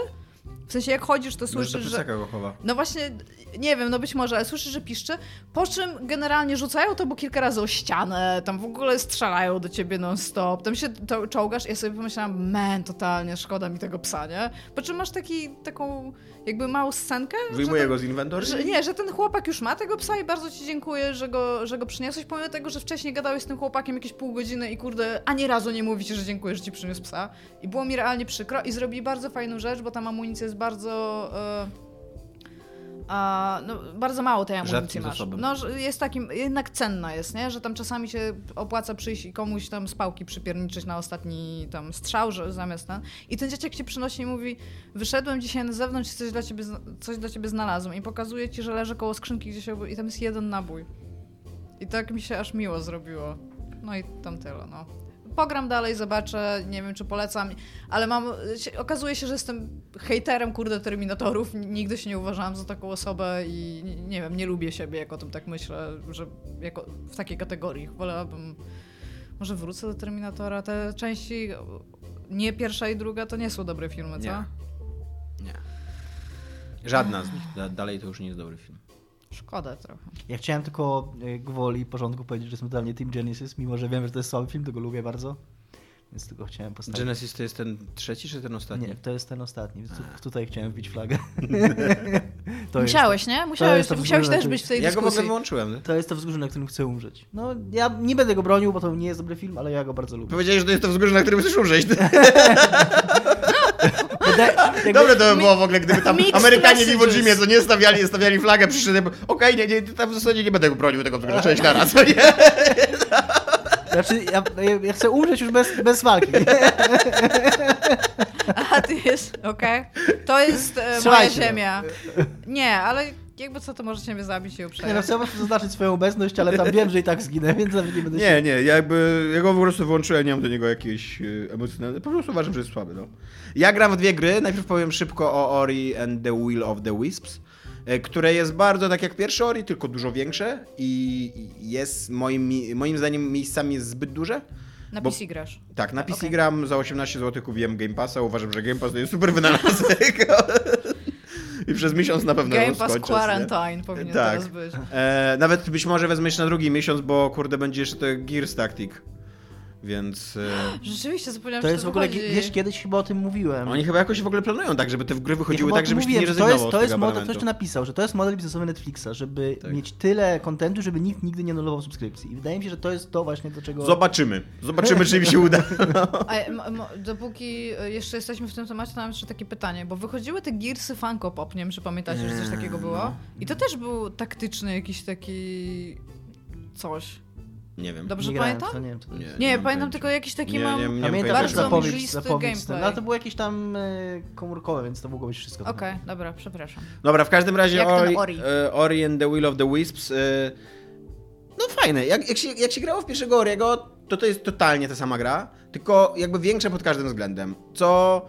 W sensie jak chodzisz, to słyszysz, że... plecaka go chowa. No właśnie, nie wiem, no być może, ale słyszysz, że piszczy, po czym generalnie rzucają to bo kilka razy o ścianę, tam w ogóle strzelają do ciebie non-stop, tam się to czołgasz i ja sobie pomyślałam, man, totalnie szkoda mi tego psa, nie? Po czym masz taki, taką jakby małą scenkę, Wyjmuję ten- go z inwentory. że, nie, że ten chłopak już ma tego psa i bardzo ci dziękuję, że go, że go przyniosłeś, pomimo tego, że wcześniej gadałeś z tym chłopakiem jakieś pół godziny i kurde, ani razu nie mówicie, że dziękuję, że ci przyniósł psa. I było mi realnie przykro i zrobili bardzo fajną rzecz, bo tam amunicja jest bardzo... E, a, no, bardzo mało tej amunicji masz. zasobem. No, jest takim, jednak cenna jest, nie? Że tam czasami się opłaca przyjść i komuś tam z pałki przypierniczyć na ostatni tam strzał, że zamiast ten. I ten dzieciak ci przynosi i mówi, wyszedłem dzisiaj na zewnątrz i coś dla ciebie, coś dla ciebie znalazłem. I pokazuje ci, że leży koło skrzynki gdzieś obok i tam jest jeden nabój. I tak mi się aż miło zrobiło. No i tam tyle, no. Pogram dalej, zobaczę, nie wiem czy polecam, ale mam, okazuje się, że jestem hejterem, kurde, Terminatorów, nigdy się nie uważałam za taką osobę i nie, wiem, nie lubię siebie, jak o tym tak myślę, że jako w takiej kategorii wolałabym, może wrócę do Terminatora, te części, nie pierwsza i druga, to nie są dobre filmy, co? Nie. Nie. Żadna z nich. Da- Dalej to już nie jest dobry film. Szkoda trochę. Ja chciałem tylko e, gwoli porządku powiedzieć, że jestem totalnie Team Genesis, mimo że wiem, że to jest słaby film, to go lubię bardzo. Więc tylko chciałem postawić. Genesis to jest ten trzeci czy ten ostatni? Nie, to jest ten ostatni, tu, tutaj chciałem wbić flagę. to Musiałeś, nie? Musiałeś, jest to musiałeś też być w tej Ja go w ogóle dyskusji. wyłączyłem. To jest to wzgórze, na którym chcę umrzeć. No, ja nie będę go bronił, bo to nie jest dobry film, ale ja go bardzo lubię. Powiedziałeś, że to jest to wzgórze, na którym chcesz umrzeć. Jakby, Dobre to by było w ogóle, gdyby tam Amerykanie w Iwo. Jimie, co nie stawiali, stawiali flagę, przyszedłem, okej, nie, nie, tam w zasadzie nie będę go bronił tego wzgórza, cześć, naraz, co nie? Znaczy, ja, ja, chcę umrzeć już bez, bez walki. A ty jest, okej. To jest e, moja no. ziemia. Nie, ale jakby co, to możecie mnie zabić i Nie no, po prostu zaznaczyć swoją obecność, ale tam wiem, że i tak zginę, więc nawet nie będę się... Nie, nie, ja jakby, ja go po prostu wyłączyłem, nie mam do niego jakiejś e, emocjonalnej, po prostu uważam, że jest słaby, no. Ja gram w dwie gry, najpierw powiem szybko o Ori and the Will of the Wisps, e, które jest bardzo tak jak pierwsze Ori, tylko dużo większe i jest moim, moim zdaniem miejscami jest zbyt duże. Na bo- PC grasz. Tak, na PC Okej. gram za 18 zł kupiłem Game Passa, uważam, że Game Pass to jest super wynalazek. I przez miesiąc na pewno Game Pass skończę, nie? Quarantine powinien Tak. teraz być. E, nawet być może wezmę jeszcze na drugi miesiąc, bo kurde będzie jeszcze to Gears Tactic. Więc e, Rzeczywiście zapomniałam, To jest w ogóle, wychodzi. wiesz, kiedyś chyba o tym mówiłem. oni chyba jakoś w ogóle planują tak, żeby te gry Ja wychodziły o tak, żebyś mówiłem, nie rezygnował to jest, z to jest tego model, ktoś tu napisał, że to jest model biznesowy Netflixa, żeby Tak. mieć tyle kontentu, żeby nikt nigdy nie anulował subskrypcji. I wydaje mi się, że to jest to właśnie, do czego... Zobaczymy. Zobaczymy, czy im się uda. A, dopóki e, jeszcze jesteśmy w tym temacie, to mam jeszcze takie pytanie, bo wychodziły te Gearsy Funko Pop, nie wiem czy pamiętacie, że coś takiego było. I to też był taktyczny jakiś taki coś. Nie wiem. Dobrze nie grałem, pamiętam? to nie wiem, Nie. Nie, mam pamiętam tylko jakiś taki Nie, mam... nie, nie mam Pamiętam bardzo zapowiedź, zapowiedź gameplay. no, ale to było jakieś tam e, komórkowe, więc to mogło być wszystko. Okej, dobra, przepraszam. Dobra, w każdym razie Jak Ori, Ori. e, Ori and the Will of the Wisps. e, No fajne. Jak, jak, się, jak się grało w pierwszego Oriego, to to jest totalnie ta sama gra, tylko jakby większa pod każdym względem. Co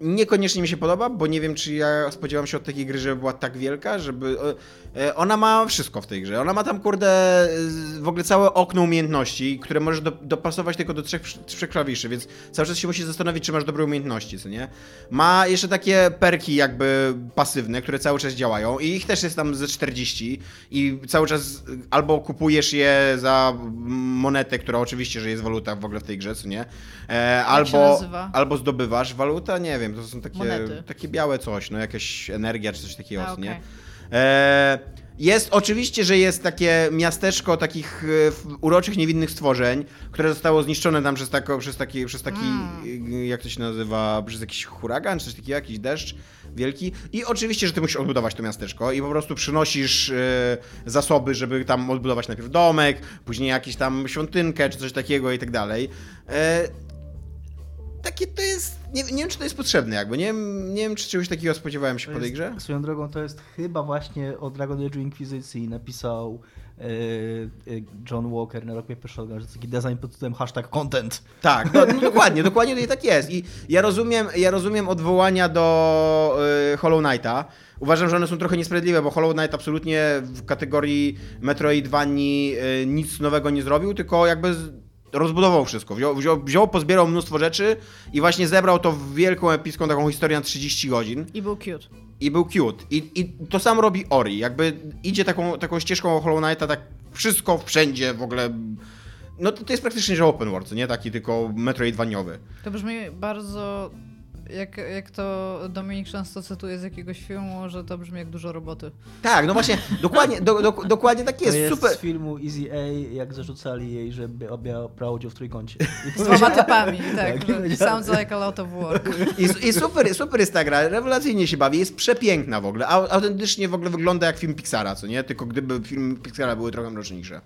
niekoniecznie mi się podoba, bo nie wiem, czy ja spodziewam się od takiej gry, żeby była tak wielka, żeby... e, e, Ona ma wszystko w tej grze. Ona ma tam, kurde, w ogóle całe okno umiejętności, które możesz do, dopasować tylko do trzech, trzech klawiszy, więc cały czas się musisz zastanowić, czy masz dobre umiejętności, co nie? Ma jeszcze takie perki jakby pasywne, które cały czas działają i ich też jest tam ze 40 i cały czas albo kupujesz je za monetę, która oczywiście, że jest waluta w ogóle w tej grze, co nie? E, albo, albo zdobywasz waluta, nie wiem, to są takie, Monety. takie białe coś, no jakaś energia czy coś takiego, A, co nie? E, jest oczywiście, że jest takie miasteczko takich e, uroczych, niewinnych stworzeń, które zostało zniszczone tam przez, tako, przez taki, przez taki Mm. jak to się nazywa, przez jakiś huragan, czy coś takiego, jakiś deszcz wielki. I oczywiście, że ty musisz odbudować to miasteczko i po prostu przynosisz e, zasoby, żeby tam odbudować najpierw domek, później jakąś tam świątynkę, czy coś takiego i tak dalej. Takie to jest, nie, nie wiem, czy to jest potrzebne jakby, nie wiem, nie wiem, czy czegoś takiego spodziewałem się To po tej grze. Swoją drogą to jest chyba właśnie o Dragon Age Inkwizycji napisał e, e, John Walker na Rock Paper Shotgun, że to taki design pod tytułem hashtag content. Tak, no, no dokładnie, dokładnie to i tak jest. I ja rozumiem, ja rozumiem odwołania do y, Hollow Knighta. Uważam, że one są trochę niesprawiedliwe, bo Hollow Knight absolutnie w kategorii Metroidvanii nic nowego nie zrobił, tylko jakby rozbudował wszystko. Wziął, wziął, wziął, pozbierał mnóstwo rzeczy i właśnie zebrał to w wielką, epicką taką historię na 30 godzin. I był cute. I był cute. I, I to samo robi Ori. Jakby idzie taką, taką ścieżką Hollow Knighta, tak wszystko wszędzie w ogóle. No to, to jest praktycznie, że open world, nie taki tylko metroidwaniowy. To brzmi bardzo. Jak, jak to Dominik często cytuje z jakiegoś filmu, że to brzmi jak dużo roboty. Tak, no właśnie, dokładnie, do, do, dokładnie tak jest. to jest Super. z filmu Easy A, jak zarzucali jej, że miała brała udział w trójkącie. Z dwoma typami, tak. Tak, powiedziałem. sounds like a lot of work. I, I super, super jest ta gra, rewelacyjnie się bawi, jest przepiękna w ogóle, Au- autentycznie w ogóle wygląda jak film Pixara, co nie? Tylko gdyby filmy Pixara były trochę mroczniejsze.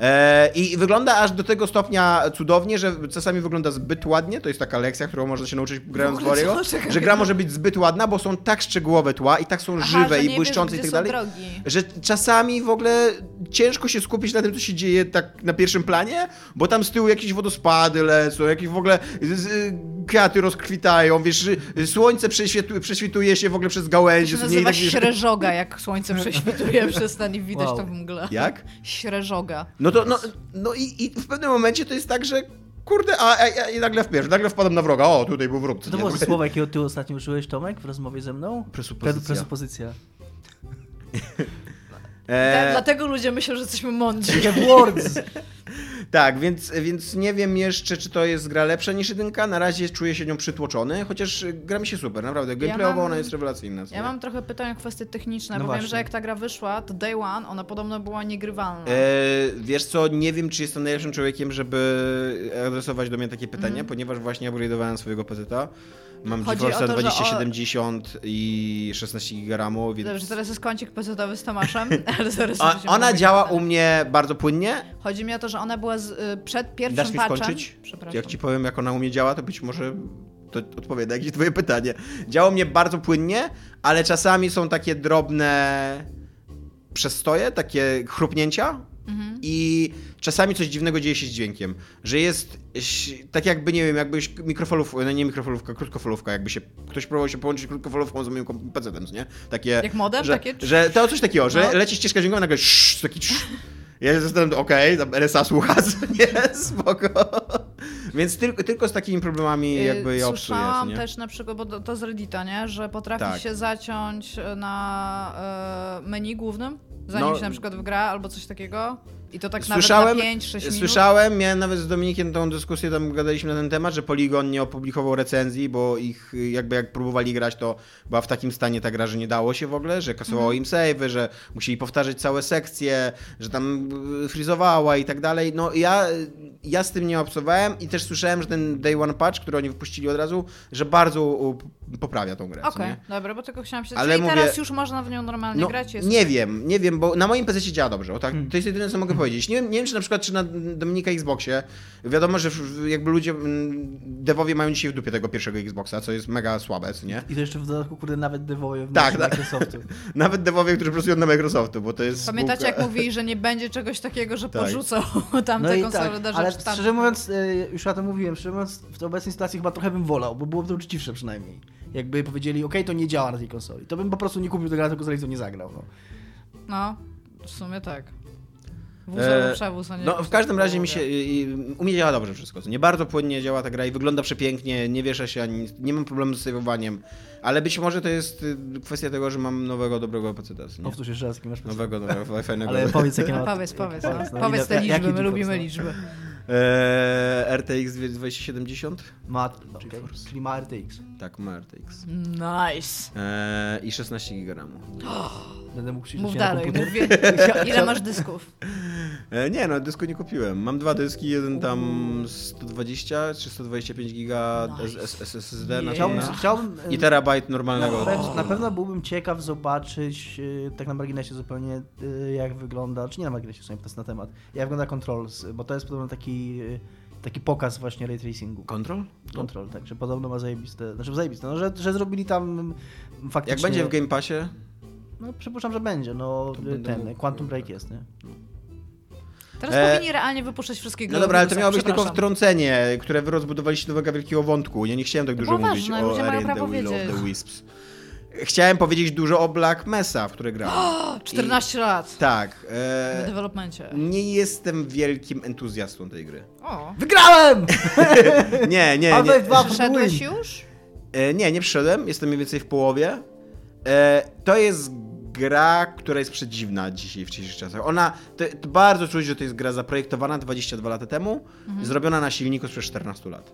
E, I wygląda aż do tego stopnia cudownie, że czasami wygląda zbyt ładnie, to jest taka lekcja, którą można się nauczyć grając w Wario, że gra może być zbyt ładna, bo są tak szczegółowe tła i tak są Aha, żywe i błyszczące wiesz, i tak dalej. drogi. Że czasami w ogóle ciężko się skupić na tym, co się dzieje tak na pierwszym planie, bo tam z tyłu jakieś wodospady lecą, jakieś w ogóle kwiaty rozkwitają, wiesz, słońce prześwietuje, prześwituje się w ogóle przez To gałęzie. się nie? I nazywa tak, śreżoga, jak słońce prześwituje przez ten i widać Wow. to w mgle. Jak? Śreżoga. No to, no, no i, i w pewnym momencie to jest tak, że kurde, a, a, i nagle w pierwszy, nagle wpadam na wroga, o, tutaj był wróg. To było za słowo, jakiego ty ostatnio użyłeś, Tomek, w rozmowie ze mną? Presupozycja. Pre- Presupozycja. E, Dlatego ludzie myślą, że jesteśmy mądrzy. Takie words. Tak, więc, więc nie wiem jeszcze, czy to jest gra lepsza niż jedynka. Na razie czuję się nią przytłoczony, chociaż gra mi się super, naprawdę. Gameplayowo mam- ona jest rewelacyjna. Ja mam trochę pytań o kwestie techniczne, No bo wiem, że jak ta gra wyszła, to day one ona podobno była niegrywalna. E, wiesz co, nie wiem, czy jestem najlepszym człowiekiem, żeby adresować do mnie takie pytanie, ponieważ właśnie upgrade'owałem swojego PC-ta. Mam. Chodzi GeForce'a o to, że o- 2070 i 16 GB, więc... Dobrze, teraz jest kącik pecetowy z Tomaszem, będziemy ona działa o u mnie bardzo płynnie. Chodzi mi o to, że ona była z, y, przed pierwszym Dasz mi patchem. skończyć? Przepraszam. Jak ci powiem, jak ona u mnie działa, to być może to odpowie na jakieś twoje pytanie. Działa u mnie bardzo płynnie, ale czasami są takie drobne przestoje, takie chrupnięcia Mhm. i czasami coś dziwnego dzieje się z dźwiękiem, że jest tak jakby, nie wiem, jakbyś mikrofalówka, no nie mikrofalówka, krótkofalówka, jakby się, ktoś próbował się połączyć krótkofalówką z moim PC-tem, nie? Takie, Jak modem? że, Takie? że to coś takiego, że No. leci ścieżka dźwiękowa, nagle sz, taki sz, ja się zastanawiam, okej, tam RSA słucha, nie, spoko. Więc tylko, tylko z takimi problemami Y, jakby ja Słyszałam też na przykład, bo to, to z Reddita, nie? że potrafi Tak. się zaciąć na e, menu głównym, zanim No. się na przykład wgra albo coś takiego. I to tak Słyszałem, nawet na 5-6 minut. słyszałem, miałem nawet z Dominikiem tą dyskusję, tam gadaliśmy na ten temat, że Polygon nie opublikował recenzji, bo ich jakby jak próbowali grać, to była w takim stanie ta gra, że nie dało się w ogóle, że kasowało im save'y, że musieli powtarzać całe sekcje, że tam y, frizowała i tak dalej. No ja, ja z tym nie obcowałem i też słyszałem, że ten Day One Patch, który oni wypuścili od razu, że bardzo poprawia tą grę. Okej, nie? dobra, bo tylko chciałam się... Ale Czyli mówię- teraz już można w nią normalnie No, grać? Jest... nie wiem, nie wiem, bo na moim PC działa dobrze. O tak, Hmm. To jest jedyne, co mogę powiedzieć. Nie wiem, nie wiem, czy na przykład, czy na Dominika Xboxie, wiadomo, że jakby ludzie, mm, devowie mają dzisiaj w dupie tego pierwszego Xboxa, co jest mega słabe, nie? I to jeszcze w dodatku, kurde, nawet dewoje w Tak, tak, tak. Microsoftu. Nawet devowie, którzy pracują na Microsoftu, bo to jest... Pamiętacie, spółka- jak mówili, że nie będzie czegoś takiego, że Tak. porzucą tamte konsole tak, do ale rzeczy tam. szczerze mówiąc, y, już o tym mówiłem, szczerze mówiąc, w tej obecnej sytuacji chyba trochę bym wolał, bo byłoby to uczciwsze przynajmniej. Jakby powiedzieli, okej, to nie działa na tej konsoli. To bym po prostu nie kupił tego na tej konsoli, nie zagrał. No. No, w sumie tak. E, albo przewóz, a nie No, w każdym razie mi się, połowie. i- i- u mnie działa dobrze wszystko. Nie bardzo płynnie działa ta gra i wygląda przepięknie, nie wiesza się ani, nie mam problemu z saveowaniem, ale być może to jest y, kwestia tego, że mam nowego, dobrego. Nie? Powtórz jeszcze raz, jaki masz PC. Nowego, nowego, fajnego. Ale powiedz, jakie No, powiedz, powiedz, no. Powiedz, no, powiedz te liczby, my lubimy no? liczby. Eee, RTX 2070? Ma, czekaj, czyli ma RTX. Tak, ma RTX. Nice. Eee, I 16 GB. Będę mógł Mów dalej, komputer. mówię. Ile masz dysków? Eee, nie, no dysku nie kupiłem. Mam dwa dyski, jeden tam 120 czy 125 giga Nice. S- S- SSD na Chciałbym, pewno. chciałbym I terabajt normalnego. Na- Na pewno byłbym ciekaw zobaczyć, y, tak na marginesie zupełnie, y, jak wygląda, czy nie na marginesie, w sumie to jest na temat, jak wygląda Controls, bo to jest podobno taki, y, taki pokaz właśnie ray tracingu. Control? Control, tak, że podobno ma zajebiste, znaczy zajebiste, no, że, że zrobili tam faktycznie... Jak będzie w Game Passie? No przypuszczam, że będzie, no To ten, mógł- Quantum Break jest, nie? Teraz E, powinni realnie wypuszczać wszystkie gry. No dobra, ale to miało być tylko wtrącenie, które wy rozbudowaliście nowego wielkiego wątku. Ja nie chciałem tak To dużo mówić ważne, o and the prawo Will of the Wisps. Chciałem powiedzieć dużo o Black Mesa, w które grałem. O, 14 lat Tak. w E, developmencie. nie jestem wielkim entuzjastą tej gry. O, Wygrałem! Nie, nie, nie. Half-Life 2 przeszedłeś już? E, nie, nie przyszedłem, jestem mniej więcej w połowie. E, to jest gra, która jest przedziwna dzisiaj w dzisiejszych czasach. Ona, to, to bardzo czuć, że to jest gra zaprojektowana 22 lata temu, zrobiona na silniku sprzed 14 lat.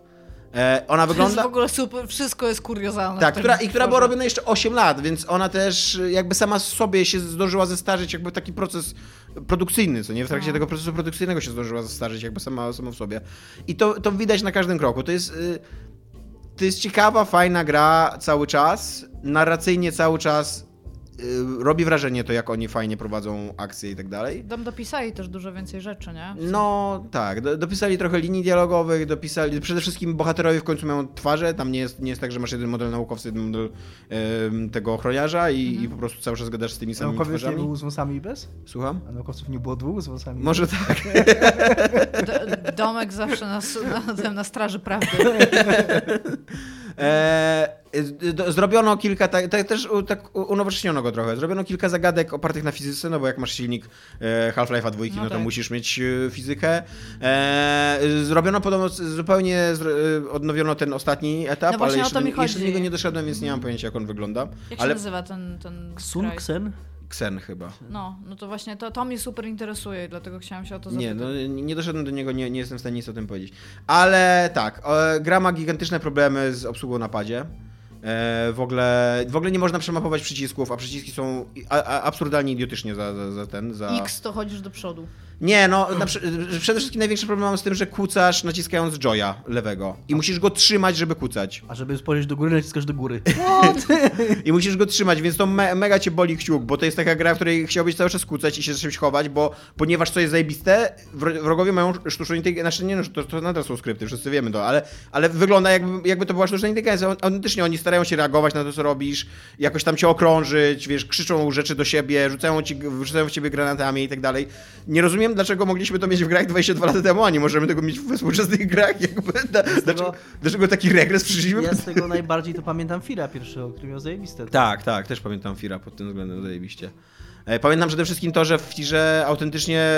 E, ona To jest wygląda... w ogóle super, wszystko jest kuriozalne. Tak, która, i która była robiona jeszcze 8 lat, więc ona też jakby sama sobie się zdążyła zestarzyć, jakby taki proces produkcyjny, co nie? W trakcie No. tego procesu produkcyjnego się zdążyła zestarzyć jakby sama, sama w sobie. I to, to widać na każdym kroku. To jest, y, to jest ciekawa, fajna gra cały czas, narracyjnie cały czas robi wrażenie to, jak oni fajnie prowadzą akcje i tak dalej. Tam dopisali też dużo więcej rzeczy, nie? No tak, do, dopisali trochę linii dialogowych, dopisali, przede wszystkim bohaterowie w końcu mają twarze, tam nie jest, nie jest tak, że masz jeden model naukowca, jeden model tego ochroniarza i, i po prostu cały czas gadasz z tymi samymi Naukowiec nie twarzami. był z wąsami i bez? Słucham? A naukowców nie było dwóch z wąsami Może tak. D- Domek zawsze na, na, na, na straży prawdy. E, zrobiono kilka, tak, tak też tak unowocześniono go trochę. Zrobiono kilka zagadek opartych na fizyce, no bo jak masz silnik e, Half-Life'a dwójki, no, No to tak. musisz mieć e, fizykę. E, zrobiono podobno, zupełnie odnowiono ten ostatni etap, No właśnie ale o jeszcze, to mi do, jeszcze do niego nie doszedłem, więc nie mam pojęcia jak on wygląda. Jak się ale nazywa ten, ten kraj? Ksen chyba. No, no to właśnie to, to mnie super interesuje i dlatego chciałam się o to zapytać. Nie, no, nie doszedłem do niego, nie, nie jestem w stanie nic o tym powiedzieć. Ale tak, gra ma gigantyczne problemy z obsługą na padzie. E, w, ogóle, w ogóle nie można przemapować przycisków, a przyciski są absurdalnie idiotycznie za, za, za ten. Za... X to chodzisz do przodu. Nie, no na, przede wszystkim największy problem mam z tym, że kucasz naciskając joya lewego. I musisz go trzymać, żeby kucać. A żeby spojrzeć do góry, naciskasz do góry. I musisz go trzymać, więc to me mega cię boli kciuk, bo to jest taka gra, w której chciałbyś cały czas kucać i się czymś chować, bo ponieważ co jest zajebiste, wro- wrogowie mają sztuczną inteligencję, znaczy nie no, to, to nadal są skrypty, wszyscy wiemy to, ale, ale wygląda jakby, jakby to była sztuczna inteligencja. Autentycznie oni starają się reagować na to, co robisz, jakoś tam cię okrążyć, wiesz, krzyczą rzeczy do siebie, rzucają, ci, rzucają w ciebie granatami i tak dalej. Nie rozumiem, dlaczego mogliśmy to mieć w grach 22 lata temu, a nie możemy tego mieć we współczesnych grach, jakby, da, dlaczego, dlaczego taki regres przyszliśmy? Ja z tego najbardziej to pamiętam Fira pierwszego, który miał zajebiste. Tak, tak, też pamiętam Fira pod tym względem zajebiście. E, Pamiętam przede wszystkim to, że w Firze autentycznie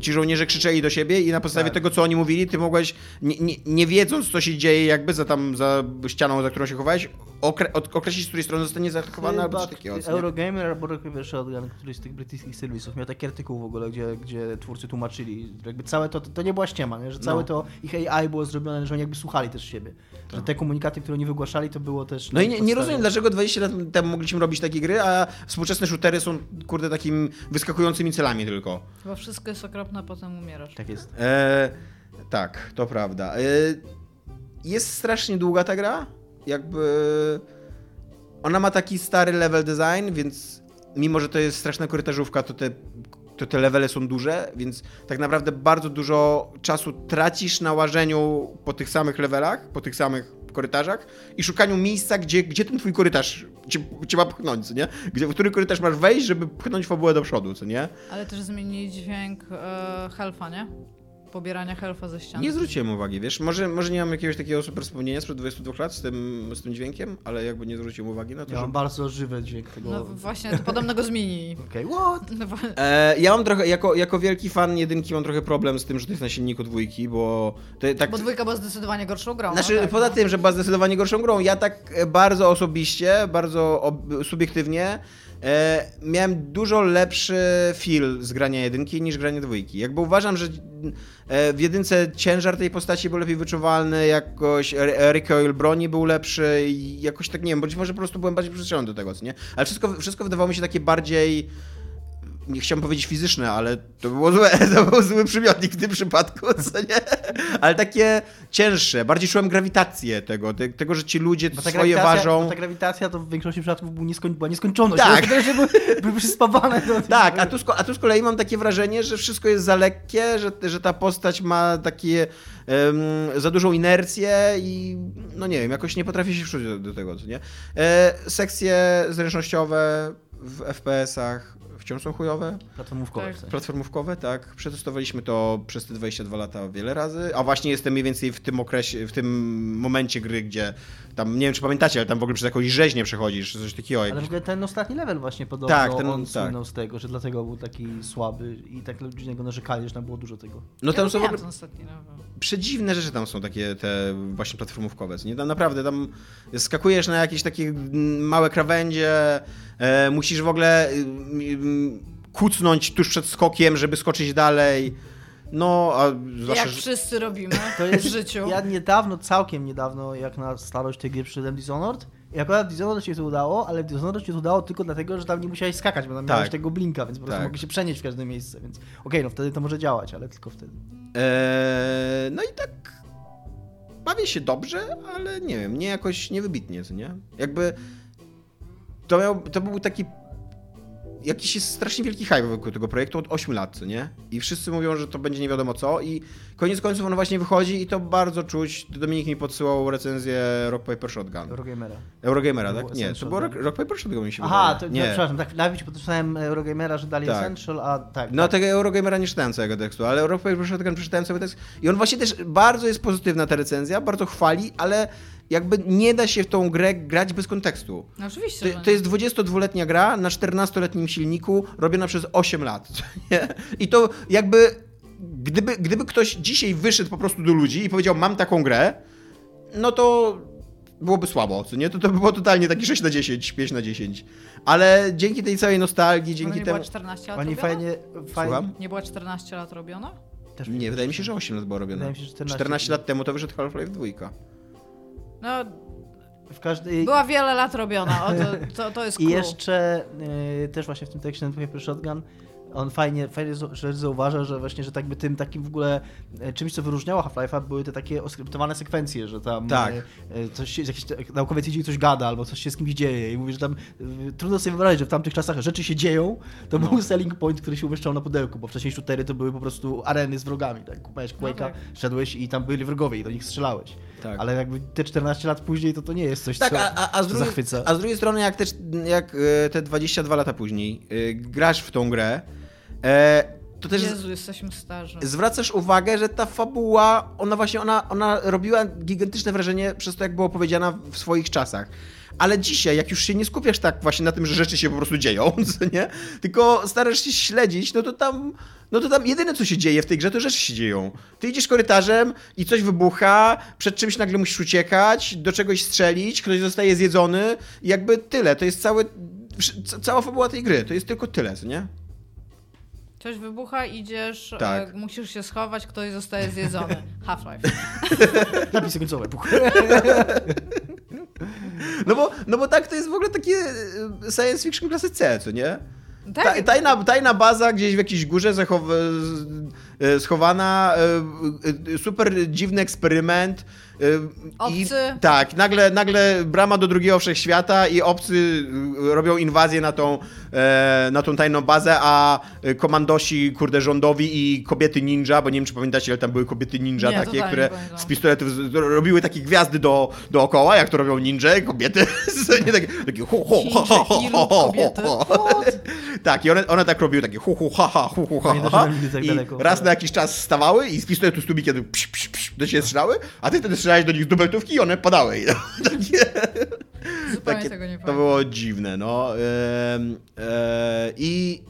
ci żołnierze krzyczeli do siebie i na podstawie Tak. tego, co oni mówili, ty mogłeś, nie, nie, nie wiedząc, co się dzieje jakby za tam, za ścianą, za którą się chowałeś, okre, określić, z której strony zostanie zaatakowana albo nie? Eurogamer albo Rocket Shotgun, któryś z tych brytyjskich serwisów, miał taki artykuł w ogóle, gdzie, gdzie twórcy tłumaczyli, jakby całe to, to, to nie była ściema, nie? że całe No. to ich AI było zrobione, że oni jakby słuchali też siebie. Że te komunikaty, które oni wygłaszali, to było też... No i nie, nie rozumiem, dlaczego 20 lat temu mogliśmy robić takie gry, a współczesne shootery są, kurde, takim wyskakującymi celami tylko. Chyba wszystko jest okropne, a potem umierasz. Tak jest. E, tak, to prawda. E, jest strasznie długa ta gra. Jakby. Ona ma taki stary level design, więc mimo, że to jest straszna korytarzówka, to te, to te levele są duże, więc tak naprawdę bardzo dużo czasu tracisz na łażeniu po tych samych levelach, po tych samych korytarzach i szukaniu miejsca, gdzie, gdzie ten twój korytarz cię, cię ma pchnąć, co nie? Gdzie, w który korytarz masz wejść, żeby pchnąć fabułę do przodu, co nie? Ale też zmienili dźwięk e, helfa, nie? Pobierania helfa ze ściany. Nie zwróciłem uwagi, wiesz, może, może nie mam jakiegoś takiego super wspomnienia sprzed 22 lat z tym, z tym dźwiękiem, ale jakby nie zwróciłem uwagi na to, Ja że... mam bardzo żywy dźwięk tego... No właśnie, to podobno go zmienili. Okej, what? No, bo- E, ja mam trochę, jako, jako wielki fan jedynki mam trochę problem z tym, że to jest na silniku dwójki, bo to tak... Bo dwójka była zdecydowanie gorszą grą. Znaczy, no tak, poza no. tym, że była zdecydowanie gorszą grą, ja tak e, bardzo osobiście, bardzo ob subiektywnie e, miałem dużo lepszy feel z grania jedynki niż grania dwójki. Jakby uważam, że e, w jedynce ciężar tej postaci był lepiej wyczuwalny, jakoś re- recoil broni był lepszy i jakoś tak, nie wiem, być może po prostu byłem bardziej przyzwyczajony do tego, co nie? Ale wszystko, wszystko wydawało mi się takie bardziej nie chciałem powiedzieć fizyczne, ale to było złe, to był zły przymiotnik w tym przypadku, co nie? Ale takie cięższe, bardziej czułem grawitację tego, te, tego, że ci ludzie Bo swoje ważą. bo ta grawitacja to w większości przypadków był nieskoń, była nieskończoność. Tak. Tak. Że były, były przyspawane do Tak, a tu, z a tu z kolei mam takie wrażenie, że wszystko jest za lekkie, że, że ta postać ma takie em, za dużą inercję i no nie wiem, jakoś nie potrafię się wczuć do, do tego, co nie? E, sekcje zręcznościowe w FPS-ach wciąż są chujowe. Platformówkowe Tak. w sensie. Platformówkowe, tak. Przetestowaliśmy to przez te 22 lata wiele razy, a właśnie jestem mniej więcej w tym okresie, w tym momencie gry, gdzie tam, nie wiem czy pamiętacie, ale tam w ogóle przez jakąś rzeźnię przechodzisz, coś takiego. Ale w ogóle ten ostatni level właśnie podobno Tak, ten- on tak. słynął z tego, że dlatego był taki słaby i tak ludzie niego narzekali, że tam było dużo tego. No tam ja są w ogóle ten ostatni level. przedziwne rzeczy tam są takie te właśnie platformówkowe, nie? Tam naprawdę tam skakujesz na jakieś takie małe krawędzie, e, musisz w ogóle y, kucnąć tuż przed skokiem, żeby skoczyć dalej. No, a zwłaszcza, Jak wszyscy robimy To jest, w życiu. Ja niedawno, całkiem niedawno, jak na starość tej gry przyszedłem Dishonored i akurat Dishonored się to udało, ale Dishonored się to udało tylko dlatego, że tam nie musiałeś skakać, bo tam Tak. miałeś tego blinka, więc po prostu Tak. mogłeś się przenieść w każde miejsce, więc okej, no wtedy to może działać, ale tylko wtedy. Eee, no i tak bawię się dobrze, ale nie wiem, nie jakoś niewybitnie, co nie? Jakby to, miał, to był taki jakiś jest strasznie wielki hype wokół tego projektu od 8 lat, nie? I wszyscy mówią, że to będzie nie wiadomo co i koniec końców on właśnie wychodzi i to bardzo czuć. Dominik mi podsyłał recenzję Rock Paper Shotgun. Eurogamera. Eurogamera, tak? Nie, to było tak? Rock, Rock Paper Shotgun mi się Aha, wydaje. to, nie. to, przepraszam, tak, najpierw podpisałem Eurogamera, że dali Tak. Essential, a tak. No tak. tego Eurogamera nie czytałem całego tekstu, ale Rock Paper Shotgun przeczytałem sobie tekst i on właśnie też bardzo jest pozytywna ta recenzja, bardzo chwali, ale jakby nie da się w tą grę grać bez kontekstu. No oczywiście, To, nie. to jest 22-letnia gra na 14-letnim silniku, robiona przez 8 lat. Nie? I to jakby, gdyby, gdyby ktoś dzisiaj wyszedł po prostu do ludzi i powiedział, mam taką grę, no to byłoby słabo, co nie? To, to by było totalnie taki 6 na 10, 5 na 10. Ale dzięki tej całej nostalgii, dzięki nie temu... była 14 lat Oni robiona? fajnie, fajnie... Słucham? Nie była 14 lat robiona? Też Nie, wydaje mi się, że 8 lat było robione. Wydaje mi się, że 14. 14 lat temu to wyszedł Half-Life 2. No, każdej... była wiele lat robiona. O, to, to, to jest I clue. jeszcze y, też właśnie w tym tekście na Paper Shotgun on fajnie, fajnie rzecz zauważa, że właśnie, że tak by tym takim w ogóle e, czymś, co wyróżniało Half-Life'a, były te takie oskryptowane sekwencje, że tam Tak. e, e, coś, jakiś te- naukowiec idzie i coś gada, albo coś się z kimś dzieje i mówi, że tam trudno sobie wyobrazić, że w tamtych czasach rzeczy się dzieją, to No. był selling point, który się umieszczał na pudełku, bo wcześniej shootery to były po prostu areny z wrogami, tak? Kupałeś Quake'a, tak. szedłeś i tam byli wrogowie i do nich strzelałeś. Tak. Ale jakby te 14 lat później to to nie jest coś, Tak, co, a, a, a, z drugiej, zachwyca. a z drugiej strony, jak, też, jak te 22 lata później grasz w tą grę, e, to też Jezu, jesteśmy starzy. zwracasz uwagę, że ta fabuła, ona właśnie, ona, ona robiła gigantyczne wrażenie przez to, jak była opowiedziana w swoich czasach. Ale dzisiaj, jak już się nie skupiasz tak właśnie na tym, że rzeczy się po prostu dzieją, nie? Tylko starasz się śledzić, no to tam, no to tam jedyne, co się dzieje w tej grze, to rzeczy się dzieją. Ty idziesz korytarzem i coś wybucha, przed czymś nagle musisz uciekać, do czegoś strzelić, ktoś zostaje zjedzony i jakby tyle. To jest cały, ca- cała fabuła tej gry. To jest tylko tyle, co nie? Coś wybucha, idziesz, Tak. e, musisz się schować, ktoś zostaje zjedzony. Half-Life. Napisy końcowe. No bo, no bo tak to jest w ogóle takie e, science fiction klasy C, co nie? Tak, Ta, tajna, tajna baza gdzieś w jakiejś górze zachow, e, schowana, e, e, super dziwny eksperyment. E, I, Obcy. tak, nagle, nagle brama do drugiego wszechświata i obcy e, robią inwazję na tą, e, na tą tajną bazę, a e, komandosi, kurde, rządowi i kobiety ninja, bo nie wiem, czy pamiętacie, ale tam były kobiety ninja Nie, takie, które pamiętam. z pistoletów robiły takie gwiazdy do, dookoła, jak to robią ninja, kobiety. nie, takie, takie hu, hu, Ci ho, ho, ho, Ilu ho, ho, kobiety. ho, ho. Tak, i one, one tak robiły takie hu, hu, ha, ha, hu, hu, ha, ha, ha. tak I raz na jakiś czas stawały i z pistoletu z tubikiem psz, psz, psz, do siebie strzelały, a ty wtedy strzelałeś do nich z dubeltówki i one padały. I takie, Zupełnie takie, tego nie to było dziwne, no. E, I...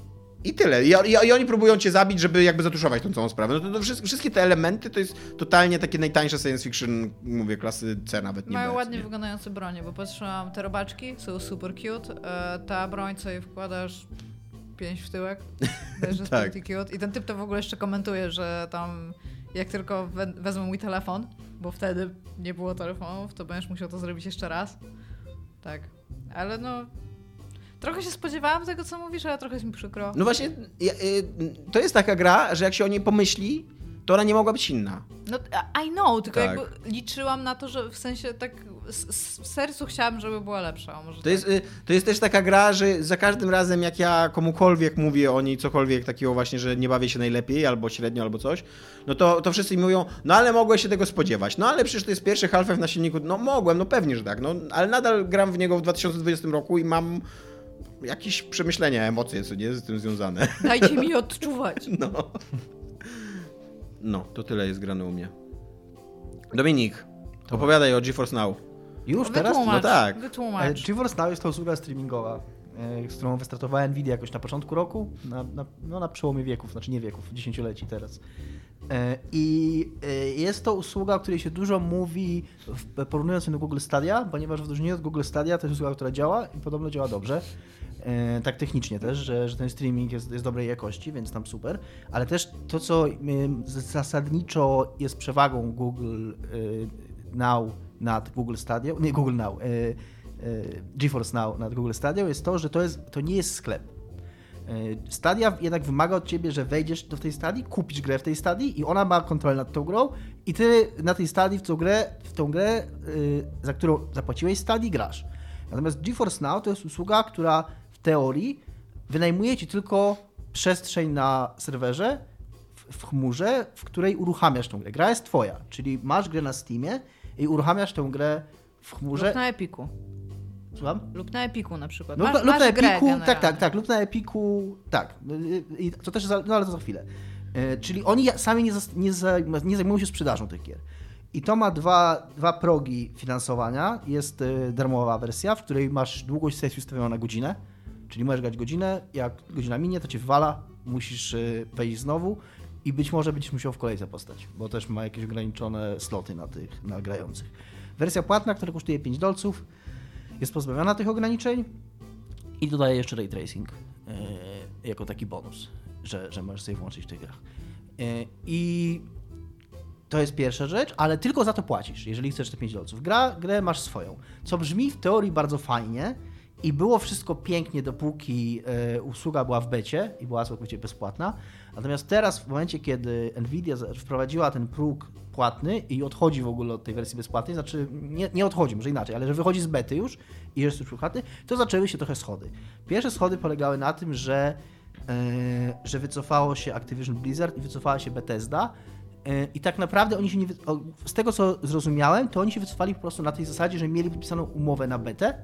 I tyle. I, i, I oni próbują cię zabić, żeby jakby zatuszować tą całą sprawę. No to, to wszystkie, wszystkie te elementy to jest totalnie takie najtańsze science fiction, mówię, klasy C nawet nie Mają B, ładnie nie? wyglądające bronie, bo patrzyłam, te robaczki są super cute. E, ta broń, co jej wkładasz pięć w tyłek, też jest Tak. pretty cute. I ten typ to w ogóle jeszcze komentuje, że tam jak tylko we, wezmą mój telefon, bo wtedy nie było telefonów, to będziesz musiał to zrobić jeszcze raz. Tak. Ale no... Trochę się spodziewałam tego, co mówisz, ale trochę jest mi przykro. No właśnie, y, to jest taka gra, że jak się o niej pomyśli, to ona nie mogła być inna. No, I know, tylko Tak. jakby liczyłam na to, że w sensie tak w sercu chciałam, żeby była lepsza. Może To tak. jest, y, to jest też taka gra, że za każdym razem jak ja komukolwiek mówię o niej cokolwiek takiego właśnie, że nie bawię się najlepiej, albo średnio, albo coś, no to, to wszyscy mi mówią, no ale mogłeś się tego spodziewać. No ale przecież to jest pierwszy Half-Life na silniku. No mogłem, no pewnie, że tak, no ale nadal gram w niego w 2020 roku i mam jakieś przemyślenia, emocje, co nie z tym związane. Dajcie mi odczuwać. No. No, to tyle jest grane u mnie. Dominik, opowiadaj o GeForce Now. Już teraz? Wytłumacz, No tak. E, wytłumacz. GeForce Now jest to usługa streamingowa, e, z którą wystartowała Nvidia jakoś na początku roku, na, na, no na przełomie wieków, znaczy nie wieków, dziesięcioleci teraz. E, I e, jest to usługa, o której się dużo mówi, porównując ją do Google Stadia, ponieważ w odróżnieniu od Google Stadia to jest usługa, która działa i podobno działa dobrze. E, Tak technicznie też, że, że ten streaming jest, jest dobrej jakości, więc tam super. Ale też to, co e, zasadniczo jest przewagą Google e, Now nad Google Stadia, nie Google Now, GeForce Now nad Google Stadia jest to, że to, jest, to nie jest sklep. Stadia jednak wymaga od ciebie, że wejdziesz do tej stadii, kupisz grę w tej stadii i ona ma kontrolę nad tą grą i ty na tej stadii w tą grę, w tą grę za którą zapłaciłeś stadii, grasz. Natomiast GeForce Now to jest usługa, która teorii wynajmuje ci tylko przestrzeń na serwerze, w, chmurze, w której uruchamiasz tą grę. Gra jest twoja, czyli masz grę na Steamie i uruchamiasz tę grę w chmurze. Lub na Epiku. Słucham? Lub na Epiku na przykład. Lub, masz, lub masz na Epiku, tak, tak, tak, lub na Epiku, tak. I to też, za, no ale to za chwilę. E, Czyli oni sami nie, nie, nie zajmują się sprzedażą tych gier. I to ma dwa, dwa progi finansowania. Jest e, darmowa wersja, w której masz długość sesji ustawioną na godzinę, czyli możesz grać godzinę, jak godzina minie, to cię wywala, musisz e, wejść znowu i być może będziesz musiał w kolejce postać, bo też ma jakieś ograniczone sloty na tych na grających. Wersja płatna, która kosztuje 5 dolców, jest pozbawiona tych ograniczeń i dodaje jeszcze ray tracing e, jako taki bonus, że, że możesz sobie włączyć w tych grach. E, I to jest pierwsza rzecz, ale tylko za to płacisz, jeżeli chcesz te 5 dolców. Gra, grę masz swoją, co brzmi w teorii bardzo fajnie i było wszystko pięknie, dopóki e, usługa była w becie i była całkowicie bezpłatna. Natomiast teraz, w momencie, kiedy Nvidia wprowadziła ten próg płatny i odchodzi w ogóle od tej wersji bezpłatnej, znaczy nie, nie odchodzi, może inaczej, ale że wychodzi z bety już i jest już płatny, to zaczęły się trochę schody. Pierwsze schody polegały na tym, że, e, że wycofało się Activision Blizzard i wycofała się Bethesda, E, I tak naprawdę oni się nie. Z tego co zrozumiałem, to oni się wycofali po prostu na tej zasadzie, że mieli podpisaną umowę na betę,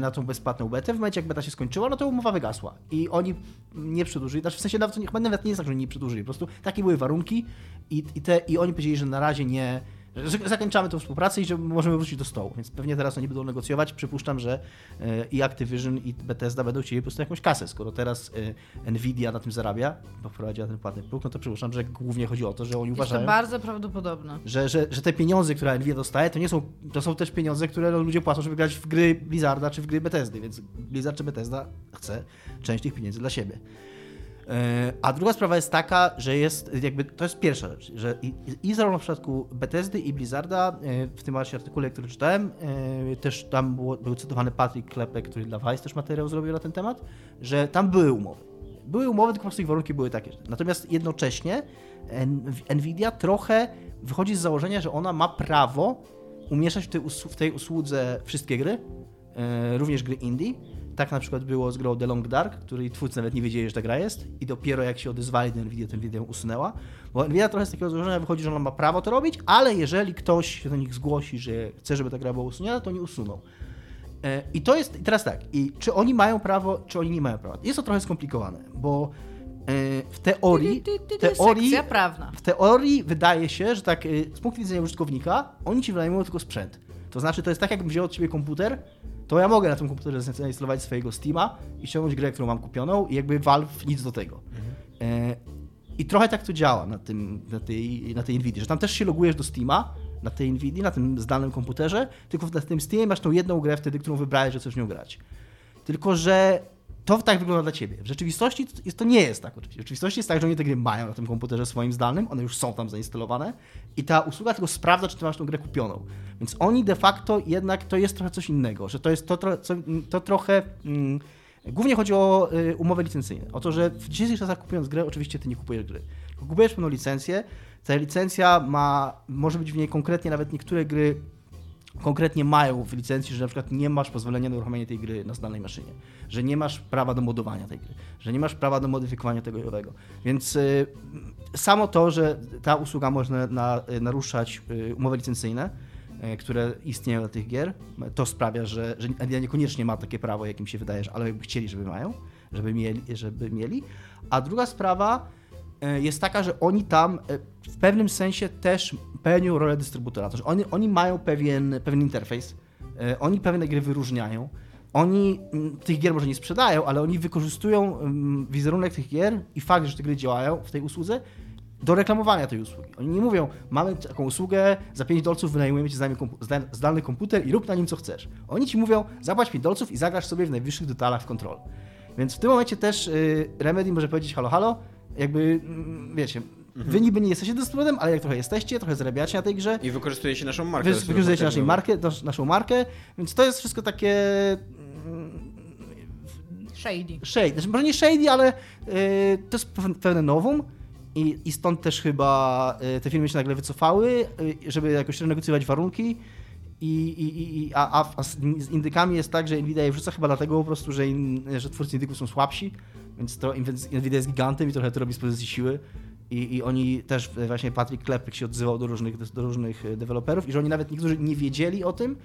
na tą bezpłatną betę. W momencie jak beta się skończyła, no to umowa wygasła. I oni nie przedłużyli. Znaczy w sensie nawet, nawet nie jest tak, że oni nie przedłużyli. Po prostu takie były warunki i, i, te, i oni powiedzieli, że na razie nie. Że zakończamy tę współpracę i że możemy wrócić do stołu. Więc pewnie teraz oni będą negocjować. Przypuszczam, że e, i Activision, i Bethesda będą chcieli po prostu jakąś kasę. Skoro teraz e, Nvidia na tym zarabia, bo wprowadziła ten płatny próg, no to przypuszczam, że głównie chodzi o to, że oni Jest to uważają, bardzo prawdopodobne. że, że, że te pieniądze, które Nvidia dostaje, to nie są, to są też pieniądze, które no, ludzie płacą, żeby grać w gry Blizzarda czy w gry Bethesdy, więc Blizzard czy Bethesda chce część tych pieniędzy dla siebie. E, A druga sprawa jest taka, że jest jakby, to jest pierwsza rzecz, że i, zarówno w przypadku Bethesdy i Blizzarda, e, w tym właśnie artykule, który czytałem, e, też tam było, był cytowany Patrick Klepek, który dla Vice też materiał zrobił na ten temat, że tam były umowy. Były umowy, tylko po prostu ich warunki były takie. Natomiast jednocześnie Nvidia trochę wychodzi z założenia, że ona ma prawo umieszczać w tej, w tej usłudze wszystkie gry, również gry indie. Tak na przykład było z grą The Long Dark, której twórcy nawet nie wiedzieli, że ta gra jest i dopiero jak się odezwali do Nvidia, to Nvidia ją usunęła. Bo Nvidia trochę z takiego założenia wychodzi, że ona ma prawo to robić, ale jeżeli ktoś się do nich zgłosi, że chce, żeby ta gra była usunięta, to nie usuną. E, I to jest i teraz tak, i czy oni mają prawo, czy oni nie mają prawa. Jest to trochę skomplikowane, bo e, w teorii, w teorii, w teorii wydaje się, że tak y, z punktu widzenia użytkownika, oni ci wynajmują tylko sprzęt. To znaczy, to jest tak, jakbym wziął od ciebie komputer, to ja mogę na tym komputerze zainstalować swojego Steama i ściągnąć grę, którą mam kupioną i jakby Valve nic do tego. E, I trochę tak to działa na, tym, na, tej, na tej Nvidia, że tam też się logujesz do Steama, na tej Nvidia, na tym zdalnym komputerze, tylko na tym Steamie masz tą jedną grę wtedy, którą wybrałeś, że chcesz nią grać. Tylko, że to tak wygląda dla ciebie. W rzeczywistości to, jest, to nie jest tak oczywiście. W rzeczywistości jest tak, że oni te gry mają na tym komputerze swoim zdalnym, one już są tam zainstalowane i ta usługa tylko sprawdza, czy ty masz tą grę kupioną. Więc oni de facto jednak to jest trochę coś innego, że to jest to, co, to trochę... Mm, Głównie chodzi o y, umowy licencyjne. O to, że w dzisiejszych czasach kupując grę, oczywiście ty nie kupujesz gry. Kupujesz pewną licencję. Ta licencja ma, może być w niej konkretnie nawet niektóre gry konkretnie mają w licencji, że na przykład nie masz pozwolenia na uruchomienie tej gry na zdalnej maszynie, że nie masz prawa do modowania tej gry, że nie masz prawa do modyfikowania tego i owego. Więc y, samo to, że ta usługa może na, y, naruszać y, umowy licencyjne, e, które istnieją dla tych gier. To sprawia, że, że Nvidia niekoniecznie ma takie prawo, jakim się wydaje, że- ale jakby chcieli, żeby mają, żeby mieli, żeby mieli. A druga sprawa jest taka, że oni tam e, w pewnym sensie też pełnią rolę dystrybutora. To, że oni, oni mają pewien, pewien interfejs, e, oni pewne gry wyróżniają. Oni mm, tych gier może nie sprzedają, ale oni wykorzystują mm, wizerunek tych gier i fakt, że te gry działają w tej usłudze do reklamowania tej usługi. Oni nie mówią, mamy taką usługę, za 5 dolców wynajmujemy ci zdalny komputer i rób na nim co chcesz. Oni ci mówią, zapłać 5 dolców i zagrasz sobie w najwyższych detalach w kontrol. Więc w tym momencie też y, Remedy może powiedzieć halo, halo, jakby, mm, wiecie, wy niby nie jesteście dystrybutorem, ale jak trochę jesteście, trochę zarabiacie na tej grze, I wykorzystujecie naszą markę. wy wykorzystujecie naszą markę, nasz, naszą markę, więc to jest wszystko takie Shady. shady. Znaczy, może nie shady, ale y, to jest pew- pewne nowum i, i stąd też chyba y, te firmy się nagle wycofały, y, żeby jakoś renegocjować warunki. I, i, i, a, a, z indykami jest tak, że Nvidia je wrzuca chyba dlatego po prostu, że, in, że twórcy indyków są słabsi, więc to Nvidia jest gigantem i trochę to robi z pozycji siły. I, I oni też, e, właśnie Patrick Klepek się odzywał do różnych, do różnych e, deweloperów i że oni nawet niektórzy nie wiedzieli o tym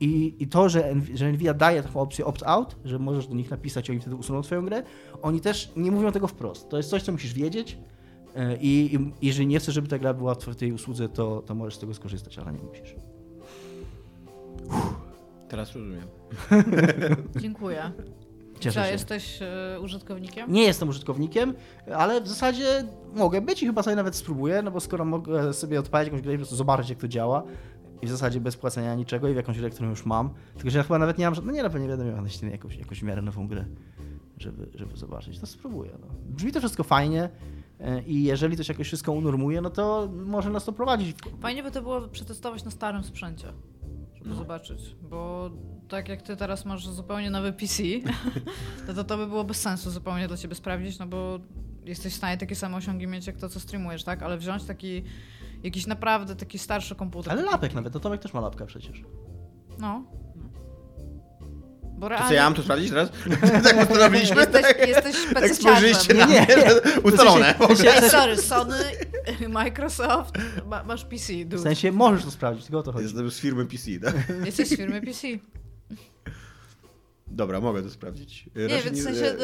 i, i to, że, że Nvidia daje taką opcję opt-out, że możesz do nich napisać oni wtedy usuną twoją grę, oni też nie mówią tego wprost. To jest coś, co musisz wiedzieć e, i, i jeżeli nie chcesz, żeby ta gra była w tej usłudze, to, to możesz z tego skorzystać, ale nie musisz. Teraz rozumiem. Dziękuję. Cieszę Czy się. jesteś e, użytkownikiem? Nie jestem użytkownikiem, ale w zasadzie mogę być i chyba sobie nawet spróbuję, no bo skoro mogę sobie odpalić jakąś grę i po prostu zobaczyć, jak to działa i w zasadzie bez płacenia niczego i w jakąś grę, którą już mam, tylko że ja chyba nawet nie mam, no nie, na pewno nie będę miał na jakąś, jakąś w miarę nową grę, żeby, żeby zobaczyć, to spróbuję. No. Brzmi to wszystko fajnie e, i jeżeli to się jakoś wszystko unormuje, no to może nas to prowadzić. Fajnie by to było przetestować na starym sprzęcie, żeby No. zobaczyć, bo tak jak ty teraz masz zupełnie nowy PC, to, to to by było bez sensu zupełnie dla ciebie sprawdzić, no bo jesteś w stanie takie same osiągi mieć jak to, co streamujesz, tak? Ale wziąć taki jakiś naprawdę taki starszy komputer. Ale lapek nawet, to Tomek też ma lapka przecież. No. Bo To co, realnie ja mam to sprawdzić teraz? tak postanowiliśmy? jesteś, tak, jesteś tak spojrzeliście na Nie, mnie. nie. Ustalone. W sensie- Ej, sorry, Sony, Microsoft, ma, masz PC, W dude. sensie możesz to sprawdzić, tylko o to chodzi. Jestem z firmy PC, tak? Jesteś z firmy PC. Dobra, mogę to sprawdzić. Nie, Raczej więc w sensie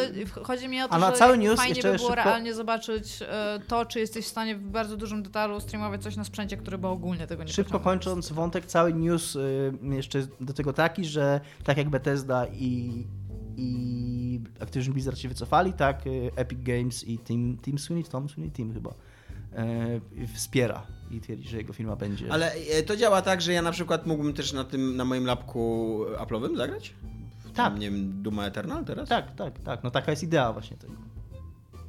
chodzi mi o to, A na że cały news fajnie by było szybko- realnie zobaczyć e, to, czy jesteś w stanie w bardzo dużym detalu streamować coś na sprzęcie, który by ogólnie tego nie Szybko kończąc wątek, cały news y, jeszcze do tego taki, że tak jak Bethesda i, i Activision Blizzard się wycofali, tak y, Epic Games i Team, Team Sweeney, Tom Sweeney, Team chyba, y, wspiera i twierdzi, że jego firma będzie... Ale to działa tak, że ja na przykład mógłbym też na tym, na moim lapku Apple'owym zagrać? Tak. Nie wiem, Duma Eternal teraz? Tak, tak, tak, no taka jest idea właśnie tego.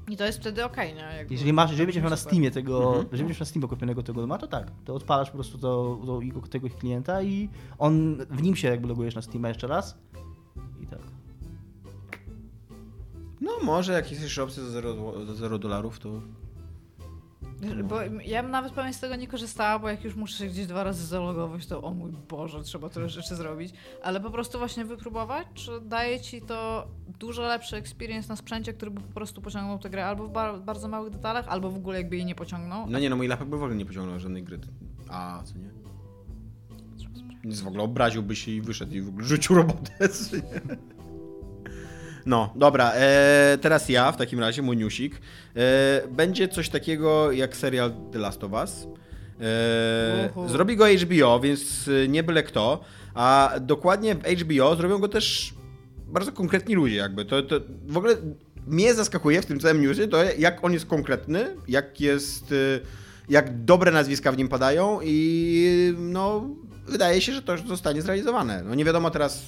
I to jest wtedy okej, nie? Jakby- Jeżeli masz, jeżeli będziesz miał na. Steamie tego, Mhm. jeżeli będziesz na Steamie kupionego tego doma, to tak, to odpalasz po prostu do, do, jego- tego ich klienta i on, w nim się jakby logujesz na Steama jeszcze raz i tak. No może jakieś jeszcze 0, za 0 dolarów, to... Bo ja bym nawet pewnie z tego nie korzystała, bo jak już muszę się gdzieś dwa razy zalogować, to o mój Boże, trzeba tyle rzeczy zrobić. Ale po prostu właśnie wypróbować, czy daje ci to dużo lepszy experience na sprzęcie, który by po prostu pociągnął tę grę albo w bar- bardzo małych detalach, albo w ogóle jakby jej nie pociągnął. No nie, no mój lapek by w ogóle nie pociągnął żadnej gry. A, co nie? Nic w ogóle obraziłby się i wyszedł i w ogóle rzucił robotę. No, dobra, e, teraz ja w takim razie, mój newsik. E, będzie coś takiego jak serial The Last of Us. E, zrobi go HBO, więc e, nie byle kto, a dokładnie w HBO zrobią go też bardzo konkretni ludzie jakby. To, to w ogóle mnie zaskakuje w tym całym newsie to jak on jest konkretny, jak jest, y, jak dobre nazwiska w nim padają i no wydaje się, że to zostanie zrealizowane. No nie wiadomo teraz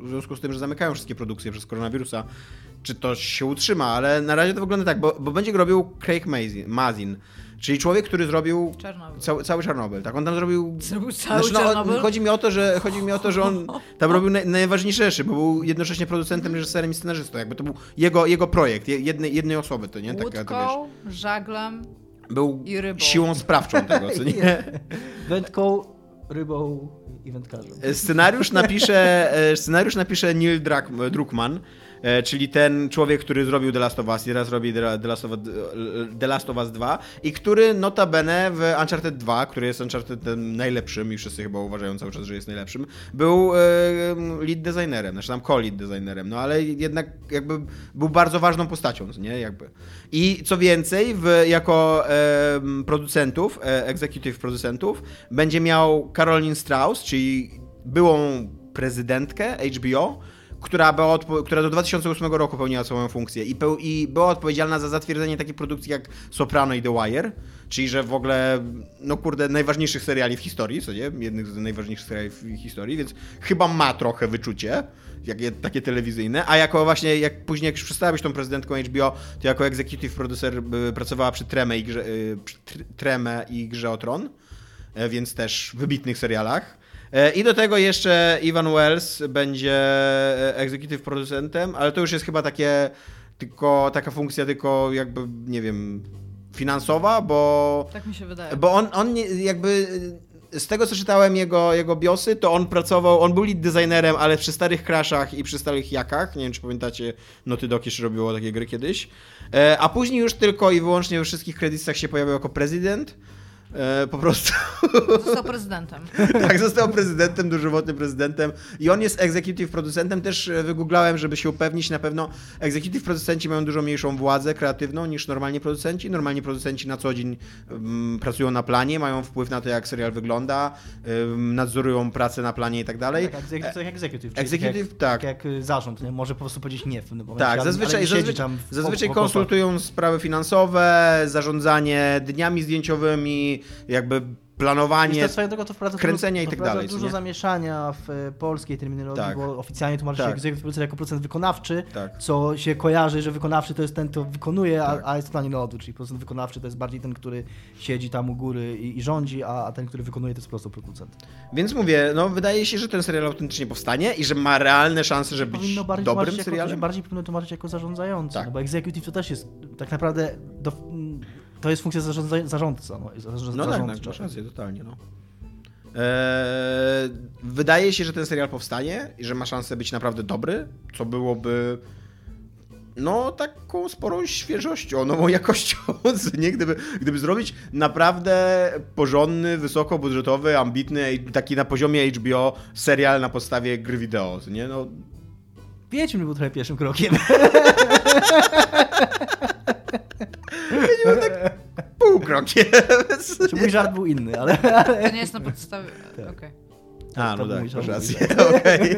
w związku z tym, że zamykają wszystkie produkcje przez koronawirusa, czy to się utrzyma, ale na razie to wygląda tak, bo, bo będzie go robił Craig Mazin, czyli człowiek, który zrobił Czarnobyl. cały, cały Czarnobyl, tak? On tam zrobił Zrobił cały znaczy, no, Czarnobyl? chodzi mi o to, że chodzi mi o to, że on tam robił naj, najważniejsze rzeczy, bo był jednocześnie producentem, reżyserem i scenarzystą. Jakby to był jego, jego projekt, je- jednej, jednej osoby, to nie? Taka, to wiesz, Łódką, żaglem był i rybą. siłą sprawczą tego, co nie? Wędką, rybą i wędkarzem. Scenariusz napisze, e, scenariusz napisze Neil Druckmann, e, czyli ten człowiek, który zrobił The Last of Us i teraz robi The Last of, Us 2 i który notabene w Uncharted 2, który jest Uncharted najlepszym i wszyscy chyba uważają cały czas, że jest najlepszym, był e, lead designerem, znaczy tam co-lead designerem, no ale jednak jakby był bardzo ważną postacią, nie, jakby. I co więcej, w, jako e, producentów, e, executive producentów, będzie miał Caroline Strauss, czyli byłą prezydentkę HBO, która, była która do 2008 roku pełniła swoją funkcję i, peł- i była odpowiedzialna za zatwierdzenie takich produkcji jak Soprano i The Wire, czyli że w ogóle, no kurde, najważniejszych seriali w historii, co nie? Jednych z najważniejszych seriali w historii, więc chyba ma trochę wyczucie, jakie, takie telewizyjne, a jako właśnie, jak później jak już przestała być tą prezydentką HBO, to jako executive producer y, pracowała przy Treme i grze, y, przy Tr- Treme i Grze o Tron, e, więc też w wybitnych serialach. E, I do tego jeszcze Ivan Wells będzie e, executive producentem, ale to już jest chyba takie tylko taka funkcja tylko jakby, nie wiem, finansowa, bo Tak mi się wydaje. bo on, on jakby z tego co czytałem jego, jego biosy, to on pracował, on był lead designerem, ale przy starych Crashach i przy starych Jakach, nie wiem czy pamiętacie, Naughty Dog jeszcze robiło takie gry kiedyś, e, a później już tylko i wyłącznie we wszystkich kredytach się pojawił jako prezydent, e, po prostu Został prezydentem. tak, został prezydentem, dożywotnym prezydentem i on jest executive producentem. Też e, wygooglałem, żeby się upewnić, na pewno executive producenci mają dużo mniejszą władzę kreatywną niż normalni producenci. Normalni producenci na co dzień um, pracują na planie, mają wpływ na to, jak serial wygląda, um, nadzorują pracę na planie i tak dalej. Tak, executive, tak, executive, czyli Executive, tak. tak. Jak, jak zarząd, nie? może po prostu powiedzieć nie w pewnym momencie. Tak, ale- zazwyczaj, ale nie siedzi zazwyczaj, tam w- zazwyczaj konsultują sprawy finansowe, zarządzanie dniami zdjęciowymi, jakby planowanie. To kręcenia i dużo, tak to wprowadza dalej, Dużo nie? zamieszania w e, polskiej terminologii, Tak. bo oficjalnie tłumaczy się Tak. executive producer jako producent wykonawczy, Tak. co się kojarzy, że wykonawczy to jest ten, kto wykonuje, Tak. a, a jest totalnie na odwrót, czyli producent wykonawczy to jest bardziej ten, który siedzi tam u góry i, i rządzi, a, a ten, który wykonuje to jest po prostu producent. Więc mówię, no wydaje się, że ten serial autentycznie powstanie i że ma realne szanse, żeby być dobrym tłumaczyć jako, serialem. bardziej powinno tłumaczyć jako zarządzający, Tak. no bo executive to też jest tak naprawdę do, to jest funkcja zarządza, zarządca. No, zarząd, No tak, tak, zarządcza. masz rację, totalnie, no. Eee, wydaje się, że ten serial powstanie i że ma szansę być naprawdę dobry, co byłoby no taką sporą świeżością, nową jakością, nie? Gdyby, gdyby zrobić naprawdę porządny, wysokobudżetowy, ambitny, taki na poziomie HBO serial na podstawie gry wideo, nie? No, Wiedźmin był trochę pierwszym krokiem. pół krokiem. Czy mój żart był inny, ale... To nie jest na podstawie... Okej. A, To no tak, masz rację, okej.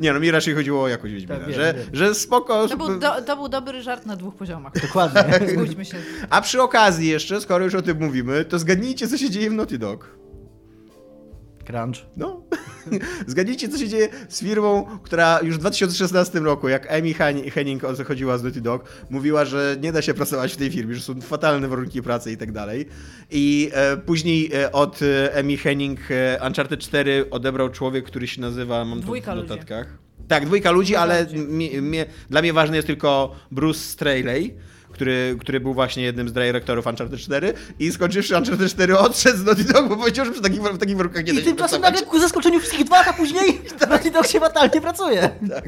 Nie no, mi raczej chodziło o jakość Wiedźmina, Tak, wiem, że, wiem. że spoko... To, był do, to był dobry żart na dwóch poziomach. Dokładnie. Zgódźmy się. A przy okazji jeszcze, skoro już o tym mówimy, to zgadnijcie, co się dzieje w Naughty Dog. Crunch. No. Zgadnijcie, co się dzieje z firmą, która już w 2016 roku, jak Amy Hen- Henning odchodziła z Naughty Dog, mówiła, że nie da się pracować w tej firmie, że są fatalne warunki pracy i tak dalej. I e, później e, od e, Amy Henning e, Uncharted 4 odebrał człowiek, który się nazywa, mam Dwójka to w ludzi. notatkach. Tak, dwójka ludzi, Dwójka ale ludzi. mi, mi, dla mnie ważny jest tylko Bruce Straley. Który, który był właśnie jednym z dyrektorów Uncharted 4 i skończywszy Uncharted 4 odszedł z Naughty Dog, bo powiedział, że przy takich, w takich warunkach nie da I się tymczasem nagle ku zaskoczeniu wszystkich dwa lata później Naughty Dog się fatalnie pracuje. Tak.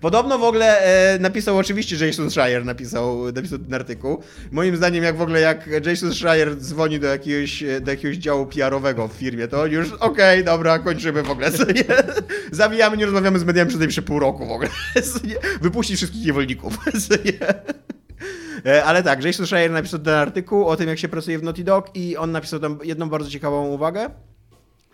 Podobno w ogóle e, napisał oczywiście Jason Schreier napisał, napisał ten artykuł. Moim zdaniem jak w ogóle jak Jason Schreier dzwoni do jakiegoś, do jakiegoś działu PR-owego w firmie, to już okej, dobra, kończymy w ogóle. Co nie? Zawijamy, nie rozmawiamy z mediami przez najbliższe pół roku w ogóle. Wypuścić wszystkich niewolników. Ale tak, Jason Schreier napisał ten artykuł o tym, jak się pracuje w Naughty Dog i on napisał tam jedną bardzo ciekawą uwagę,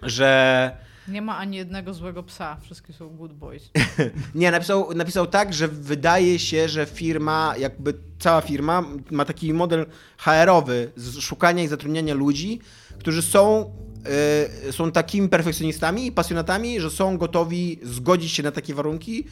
że Nie ma ani jednego złego psa. Wszystkie są good boys. Nie, napisał, napisał tak, że wydaje się, że firma, jakby cała firma ma taki model HR-owy z szukania i zatrudniania ludzi, którzy są, y, są takimi perfekcjonistami i pasjonatami, że są gotowi zgodzić się na takie warunki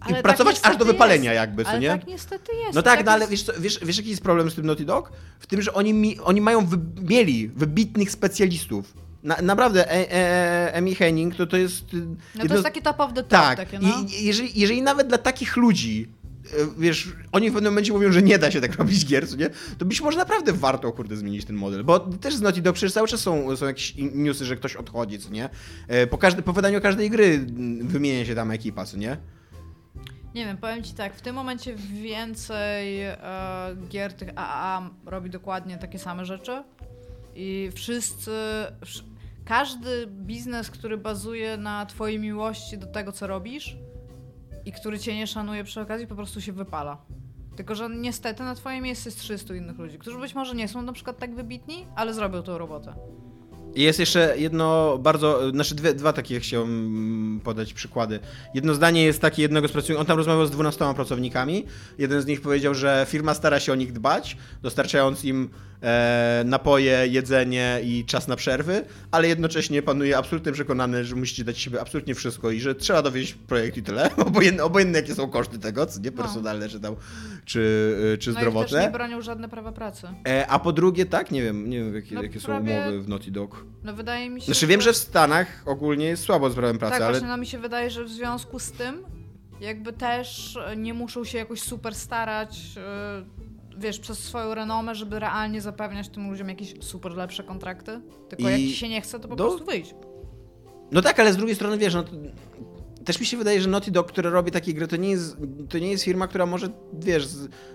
Ale i pracować tak aż do wypalenia jest. jakby, co Ale nie? tak niestety jest. No tak, no ale wiesz, co, wiesz, wiesz jaki jest problem z tym Naughty Dog? W tym, że oni, mi, oni mają, wy, mieli wybitnych specjalistów. Na, naprawdę, e, e, Emi Henning to, to jest... y, No to jedno jest taki top of the top. tak, Takie, no. I, jeżeli, jeżeli nawet dla takich ludzi, e, wiesz, oni w pewnym momencie mówią, że nie da się tak robić gier, nie? To być może naprawdę warto, kurde, zmienić ten model, bo też z Naughty Dog przecież cały czas są, są jakieś newsy, że ktoś odchodzi, co nie? E, Po, każdy, po wydaniu każdej gry mm, wymienia się tam ekipa, co nie? Nie wiem, powiem ci tak, w tym momencie więcej e, gier tych AAA robi dokładnie takie same rzeczy i wszyscy, wsz- każdy biznes, który bazuje na twojej miłości do tego, co robisz i który cię nie szanuje przy okazji, po prostu się wypala. Tylko, że niestety na twoje miejsce jest 300 innych ludzi, którzy być może nie są na przykład tak wybitni, ale zrobią tą robotę. I Jest jeszcze jedno bardzo, znaczy dwie, dwa takie chciałem podać przykłady. Jedno zdanie jest takie jednego z pracowników, on tam rozmawiał z 12 pracownikami. Jeden z nich powiedział, że firma stara się o nich dbać, dostarczając im e, napoje, jedzenie i czas na przerwy, ale jednocześnie panuje absolutnie przekonany, że musicie dać siebie absolutnie wszystko i że trzeba dowieść projekt i tyle. Obojętne, obojętne jakie są koszty tego, co nie No. personalne, czy tam, czy, czy No zdrowotne. też nie bronią żadne prawa pracy. E, a po drugie, tak, nie wiem, nie wiem jakie, No jakie są prawie- umowy w Naughty Dog. No wydaje mi się, Znaczy wiem, że w Stanach ogólnie jest słabo z prawem pracy, Tak, ale właśnie no mi się wydaje, że w związku z tym jakby też e, nie muszą się jakoś super starać, e, wiesz, przez swoją renomę, żeby realnie zapewniać tym ludziom jakieś super lepsze kontrakty. Tylko I- jak ci się nie chce, to po do- prostu wyjdź. No tak, ale z drugiej strony wiesz, no, to- też mi się wydaje, że Naughty Dog, które robi takie gry, to nie jest, to nie jest firma, która może, wiesz,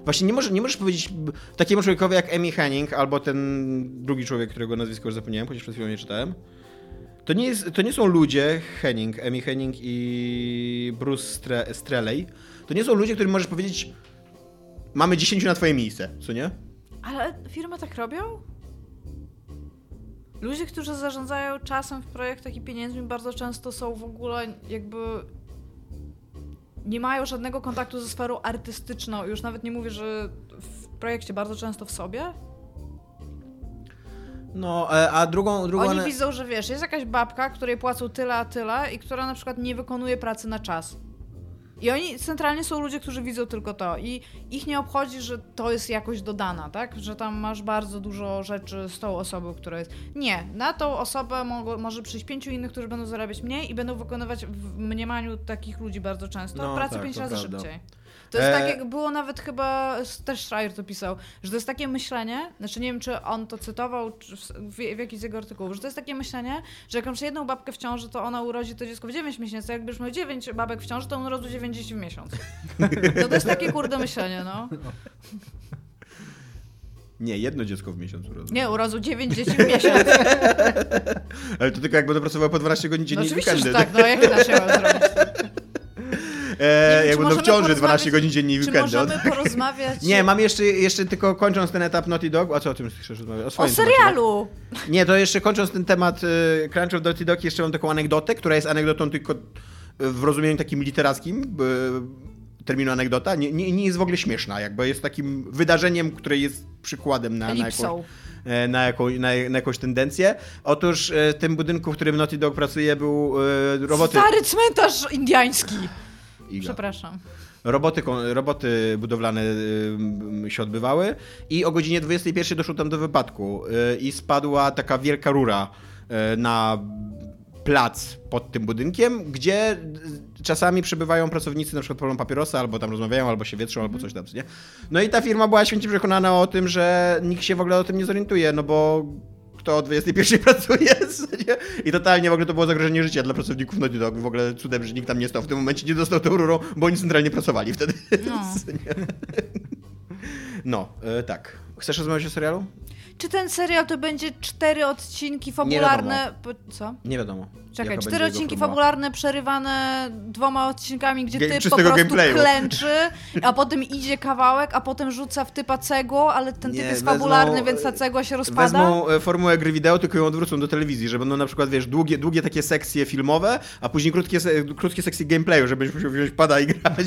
właśnie nie, może, nie możesz powiedzieć takiemu człowiekowi jak Amy Henning albo ten drugi człowiek, którego nazwisko już zapomniałem, chociaż przed chwilą nie czytałem. To nie, jest, to nie są ludzie, Henning, Amy Henning i Bruce Stre, Streley, to nie są ludzie, którym możesz powiedzieć mamy 10 na twoje miejsce, co nie? Ale firmy tak robią? Ludzie, którzy zarządzają czasem w projektach i pieniędzmi bardzo często są w ogóle jakby nie mają żadnego kontaktu ze sferą artystyczną. Już nawet nie mówię, że w projekcie bardzo często w sobie. No, e, a drugą... drugą Oni widzą, że wiesz, jest jakaś babka, której płacą tyle, a tyle i która na przykład nie wykonuje pracy na czas. I oni centralnie są ludzie, którzy widzą tylko to. I ich nie obchodzi, że to jest jakoś dodana, tak? Że tam masz bardzo dużo rzeczy z tą osobą, która jest. Nie, na tą osobę mogło, może przyjść pięciu innych, którzy będą zarabiać mniej i będą wykonywać w mniemaniu takich ludzi bardzo często No, pracę tak, pięć razy prawda. szybciej. To jest E, tak, jak było nawet chyba, też Schreier to pisał, że to jest takie myślenie, znaczy nie wiem, czy on to cytował w, w, z jego artykułów, że to jest takie myślenie, że jak masz jedną babkę w ciąży, to ona urodzi to dziecko w 9 miesięcy, jakbyś miał 9 babek w ciąży, to on urodził 9 dzieci w miesiąc. No to jest takie kurde myślenie, no. Nie, jedno dziecko w miesiącu urodzą. Nie, urodził 9 dzieci w miesiąc. Ale to tylko jak pracowały po 12 godzin No dziennie i oczywiście, że tak, no jak inaczej mam zrobić? E, jak będą w możemy ciąży 12 porozmawiać- godzin dziennie i Czy weekendy. możemy porozmawiać Nie, mam jeszcze, jeszcze tylko kończąc ten etap Naughty Dog. A co o tym chcesz rozmawiać? o temacie, serialu? tak? Nie, to jeszcze kończąc ten temat y, Crunch of Naughty Dog, jeszcze mam taką anegdotę, która jest anegdotą tylko w rozumieniu takim literackim. y, terminu anegdota, nie, nie, nie jest w ogóle śmieszna, jakby jest takim wydarzeniem, które jest przykładem na, na, jakąś, e, na, jaką, na, na jakąś tendencję. Otóż e, w tym budynku, w którym Naughty Dog pracuje, był e, roboty... Stary cmentarz indiański. Iga. Przepraszam. Roboty, roboty budowlane się odbywały i o godzinie 21 doszło tam do wypadku y, i spadła taka wielka rura y, na plac pod tym budynkiem, gdzie y, czasami przebywają pracownicy, na przykład palą papierosa, albo tam rozmawiają, albo się wietrzą, albo coś tam, co nie? No i ta firma była święcie przekonana o tym, że nikt się w ogóle o tym nie zorientuje, no bo kto o 21 pracuje? I totalnie w ogóle to było zagrożenie życia dla pracowników Naughty Dog. W ogóle cudem, że nikt tam nie stał w tym momencie, nie dostał tą rurą, bo oni centralnie pracowali wtedy. No. No, e, tak. Chcesz rozmawiać o serialu? Czy ten serial to będzie cztery odcinki Nie fabularne? Po- Co? Nie wiadomo. Czekaj, cztery odcinki fabularne przerywane dwoma odcinkami, gdzie typ po prostu gameplayu. klęczy, a potem idzie kawałek, a potem rzuca w typa cegłą, ale ten typ Nie, jest wezmą- fabularny, więc ta cegła się rozpada. Wezmą e, formułę gry wideo, tylko ją odwrócą do telewizji, że będą na przykład, wiesz, długie, długie takie sekcje filmowe, a później krótkie, krótkie sekcje gameplayu, że będziesz musiał wziąć pada i grać.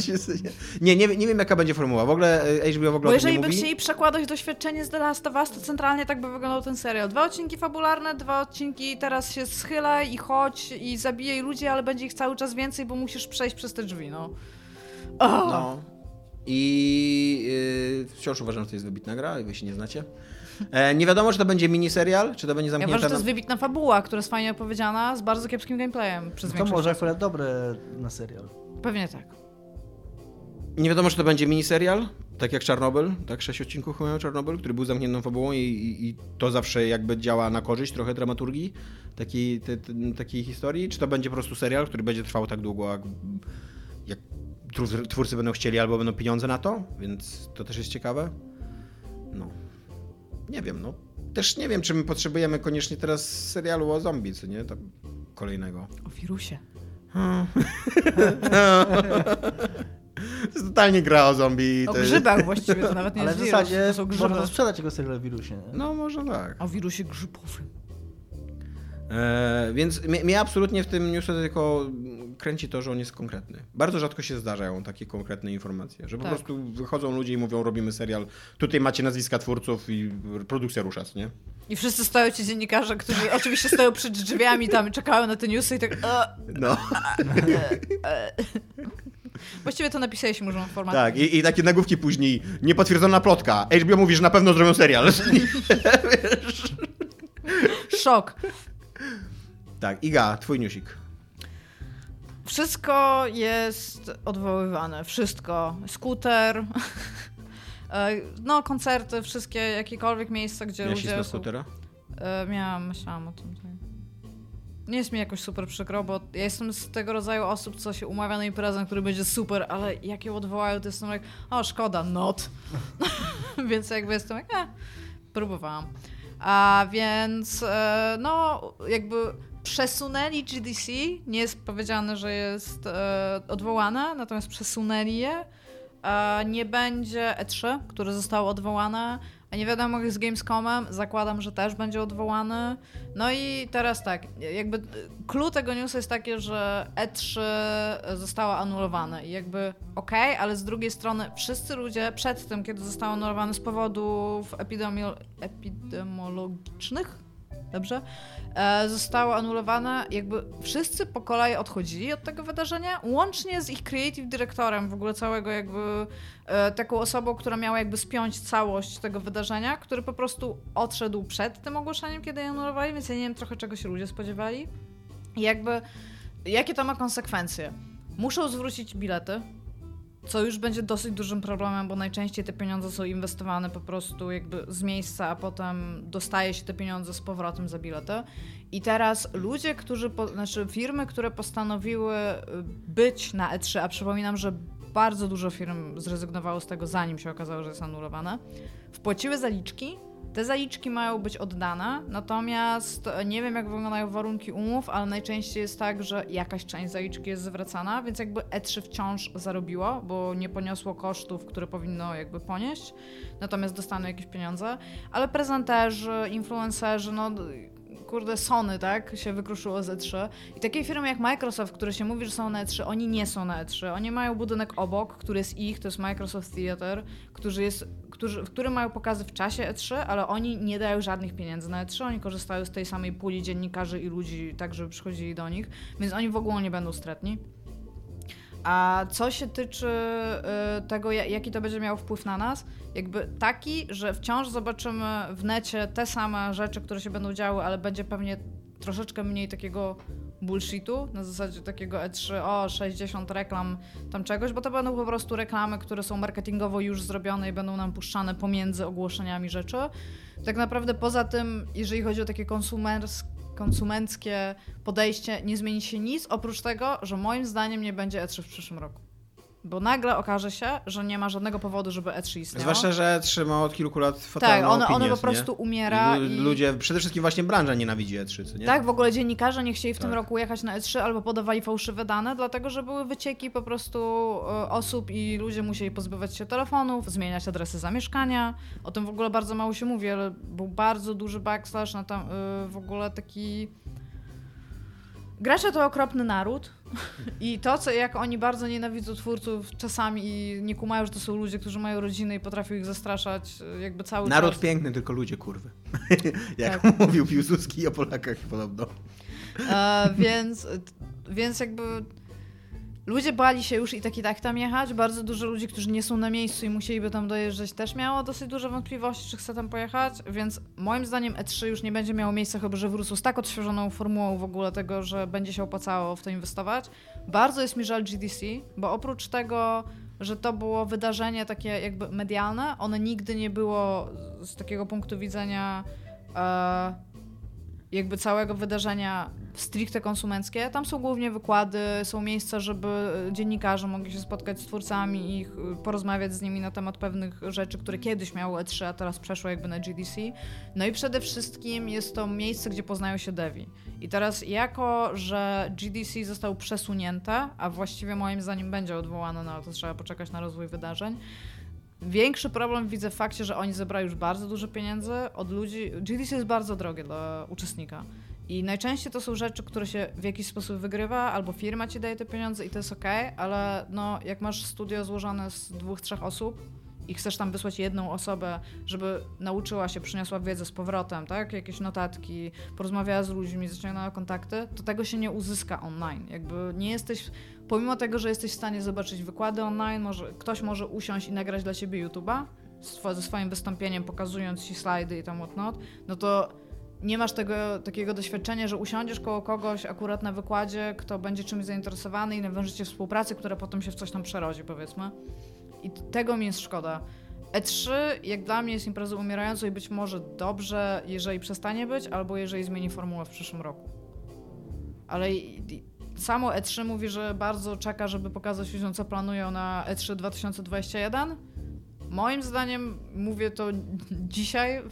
Nie, nie, nie wiem jaka będzie formuła. W ogóle e, HBO w ogóle Bo jeżeli nie by mówi. chcieli przekładać doświadczenie z The Last of Us, to centralnie tak by wyglądał ten serial. Dwa odcinki fabularne, dwa odcinki teraz się schylaj i chodź i zabijaj ludzi, ale będzie ich cały czas więcej, bo musisz przejść przez te drzwi, no. Oh. No. I yy, wciąż uważam, że to jest wybitna gra, i wy się nie znacie. E, nie wiadomo, czy to będzie miniserial, czy to będzie Ja zamknięta... uważam, że to jest wybitna fabuła, która jest fajnie opowiedziana, z bardzo kiepskim gameplayem przez To większość może akurat dobre na serial. Pewnie tak. Nie wiadomo, czy to będzie miniserial, tak jak Czarnobyl, tak? Sześć odcinków chyba Czarnobyl, który był zamkniętą fabułą i, i, i to zawsze jakby działa na korzyść trochę dramaturgii takiej, te, te, takiej historii. Czy to będzie po prostu serial, który będzie trwał tak długo jak, jak twór- twórcy będą chcieli albo będą pieniądze na to, więc to też jest ciekawe. No. Nie wiem, no. Też nie wiem, czy my potrzebujemy koniecznie teraz serialu o zombie, co nie? Tam kolejnego. O wirusie. To jest totalnie gra o zombie. O to jest- grzybach właściwie, to nawet nie Ale jest w wirus, zasadzie to są grzyby. można sprzedać jako serial o wirusie. Nie? No, może tak. O wirusie grzybowym. E, więc mnie, mnie absolutnie w tym newsie tylko kręci to, że on jest konkretny. Bardzo rzadko się zdarzają takie konkretne informacje, że po Tak. prostu wychodzą ludzie i mówią, robimy serial, tutaj macie nazwiska twórców i produkcja rusza, nie? I wszyscy stoją ci dziennikarze, którzy oczywiście stoją przed drzwiami tam i czekają na te newsy i tak... E, No, e. Właściwie to napisaliśmy już w formacie. tak. I, I takie nagłówki później, niepotwierdzona plotka. HBO mówi, że na pewno zrobią serial. Szok. tak, Iga, twój newsik. Wszystko jest odwoływane. Wszystko. Skuter. e, No, koncerty, wszystkie, jakiekolwiek miejsca, gdzie Miałeś ludzie są... skutera? E, miałam, myślałam o tym. tak. Nie jest mi jakoś super przykro, bo ja jestem z tego rodzaju osób, co się umawia na imprezę, który będzie super, ale jak ją odwołają, to jestem jak, o szkoda, not. więc jakby jestem jak, e, próbowałam. A więc, e, no, jakby przesunęli GDC, nie jest powiedziane, że jest e, odwołane, natomiast przesunęli je. E, nie będzie E3, które zostało odwołane, nie wiadomo jak z Gamescomem, zakładam, że też będzie odwołany. No i teraz tak, jakby clue tego newsa jest takie, że E3 zostało anulowane i jakby okej, ale z drugiej strony wszyscy ludzie przed tym, kiedy zostało anulowane z powodów epidemio- epidemiologicznych, dobrze, e, zostało anulowane, jakby wszyscy po kolei odchodzili od tego wydarzenia, łącznie z ich creative dyrektorem, w ogóle całego jakby e, taką osobą, która miała jakby spiąć całość tego wydarzenia, który po prostu odszedł przed tym ogłoszeniem, kiedy je anulowali, więc ja nie wiem trochę czego się ludzie spodziewali. I jakby, jakie to ma konsekwencje? Muszą zwrócić bilety, co już będzie dosyć dużym problemem, bo najczęściej te pieniądze są inwestowane po prostu jakby z miejsca, a potem dostaje się te pieniądze z powrotem za bilety. I teraz ludzie, którzy, po, znaczy firmy, które postanowiły y, być na E3, a przypominam, że bardzo dużo firm zrezygnowało z tego, zanim się okazało, że jest anulowane, wpłaciły zaliczki. Te zaliczki mają być oddane, natomiast e, nie wiem, jak wyglądają warunki umów, ale najczęściej jest tak, że jakaś część zaliczki jest zwracana, więc jakby E3 wciąż zarobiło, bo nie poniosło kosztów, które powinno jakby ponieść, natomiast dostaną jakieś pieniądze, ale prezenterzy, influencerzy, no kurde, Sony, tak, się wykruszyło z E3. I takie firmy jak Microsoft, które się mówi, że są na E3, oni nie są na E3. Oni mają budynek obok, który jest ich, to jest Microsoft Theater, który jest, którzy, w którym mają pokazy w czasie E3, ale oni nie dają żadnych pieniędzy na E3, oni korzystają z tej samej puli dziennikarzy i ludzi, tak żeby przychodzili do nich, więc oni w ogóle nie będą stratni. A co się tyczy y, tego, ja- jaki to będzie miało wpływ na nas, jakby taki, że wciąż zobaczymy w necie te same rzeczy, które się będą działy, ale będzie pewnie troszeczkę mniej takiego bullshitu, na zasadzie takiego E3, o 60 reklam tam czegoś, bo to będą po prostu reklamy, które są marketingowo już zrobione i będą nam puszczane pomiędzy ogłoszeniami rzeczy. Tak naprawdę poza tym, jeżeli chodzi o takie konsumers, konsumenckie podejście, nie zmieni się nic, oprócz tego, że moim zdaniem nie będzie E3 w przyszłym roku. Bo nagle okaże się, że nie ma żadnego powodu, żeby E3 istniało. Zwłaszcza, że trzyma od kilku lat fatalną tak, ono, ono po prostu nie? umiera I i... lu- Ludzie, przede wszystkim właśnie branża nienawidzi E3, co nie? Tak, w ogóle dziennikarze nie chcieli w tym Tak. roku jechać na E3 albo podawali fałszywe dane, dlatego że były wycieki po prostu e, osób i ludzie musieli pozbywać się telefonów, zmieniać adresy zamieszkania. O tym w ogóle bardzo mało się mówi, ale był bardzo duży backslash na tam e, w ogóle taki... Gracze to okropny naród i to, co jak oni bardzo nienawidzą twórców czasami i nie kumają, że to są ludzie, którzy mają rodziny i potrafią ich zastraszać e, jakby cały Naród czas. piękny, tylko ludzie kurwy. Jak Tak. mówił Piłsudski o Polakach podobno. E, więc, więc jakby ludzie bali się już i tak i tak tam jechać. Bardzo dużo ludzi, którzy nie są na miejscu i musieliby tam dojeżdżać, też miało dosyć duże wątpliwości, czy chce tam pojechać. Więc moim zdaniem E3 już nie będzie miało miejsca, chyba że wrócą z tak odświeżoną formułą w ogóle tego, że będzie się opłacało w to inwestować. Bardzo jest mi żal GDC, bo oprócz tego że to było wydarzenie takie jakby medialne, one nigdy nie było z takiego punktu widzenia e, jakby całego wydarzenia stricte konsumenckie. Tam są głównie wykłady, są miejsca, żeby dziennikarze mogli się spotkać z twórcami i ich- porozmawiać z nimi na temat pewnych rzeczy, które kiedyś miało E3, a teraz przeszło jakby na GDC. No i przede wszystkim jest to miejsce, gdzie poznają się devi. I teraz jako, że GDC został przesunięte, a właściwie moim zdaniem będzie odwołane, no to trzeba poczekać na rozwój wydarzeń, Większy problem widzę w fakcie, że oni zebrali już bardzo dużo pieniędzy od ludzi. GDC jest bardzo drogie dla uczestnika. I najczęściej to są rzeczy, które się w jakiś sposób wygrywa, albo firma ci daje te pieniądze i to jest ok, ale no, jak masz studio złożone z dwóch, trzech osób i chcesz tam wysłać jedną osobę, żeby nauczyła się, przyniosła wiedzę z powrotem, tak? Jakieś notatki, porozmawiała z ludźmi, zaciągnęła kontakty, to tego się nie uzyska online. Jakby nie jesteś, pomimo tego, że jesteś w stanie zobaczyć wykłady online, może, ktoś może usiąść i nagrać dla siebie YouTube'a ze swoim wystąpieniem, pokazując ci slajdy i tam whatnot, no to nie masz tego takiego doświadczenia, że usiądziesz koło kogoś akurat na wykładzie, kto będzie czymś zainteresowany i nawiążecie współpracę, która potem się w coś tam przerodzi, powiedzmy. I tego mi jest szkoda. E3 jak dla mnie jest imprezą umierającą i być może dobrze, jeżeli przestanie być, albo jeżeli zmieni formułę w przyszłym roku. Ale samo E3 mówi, że bardzo czeka, żeby pokazać ludziom, co planują na E E3 2021. Moim zdaniem, mówię to dzisiaj,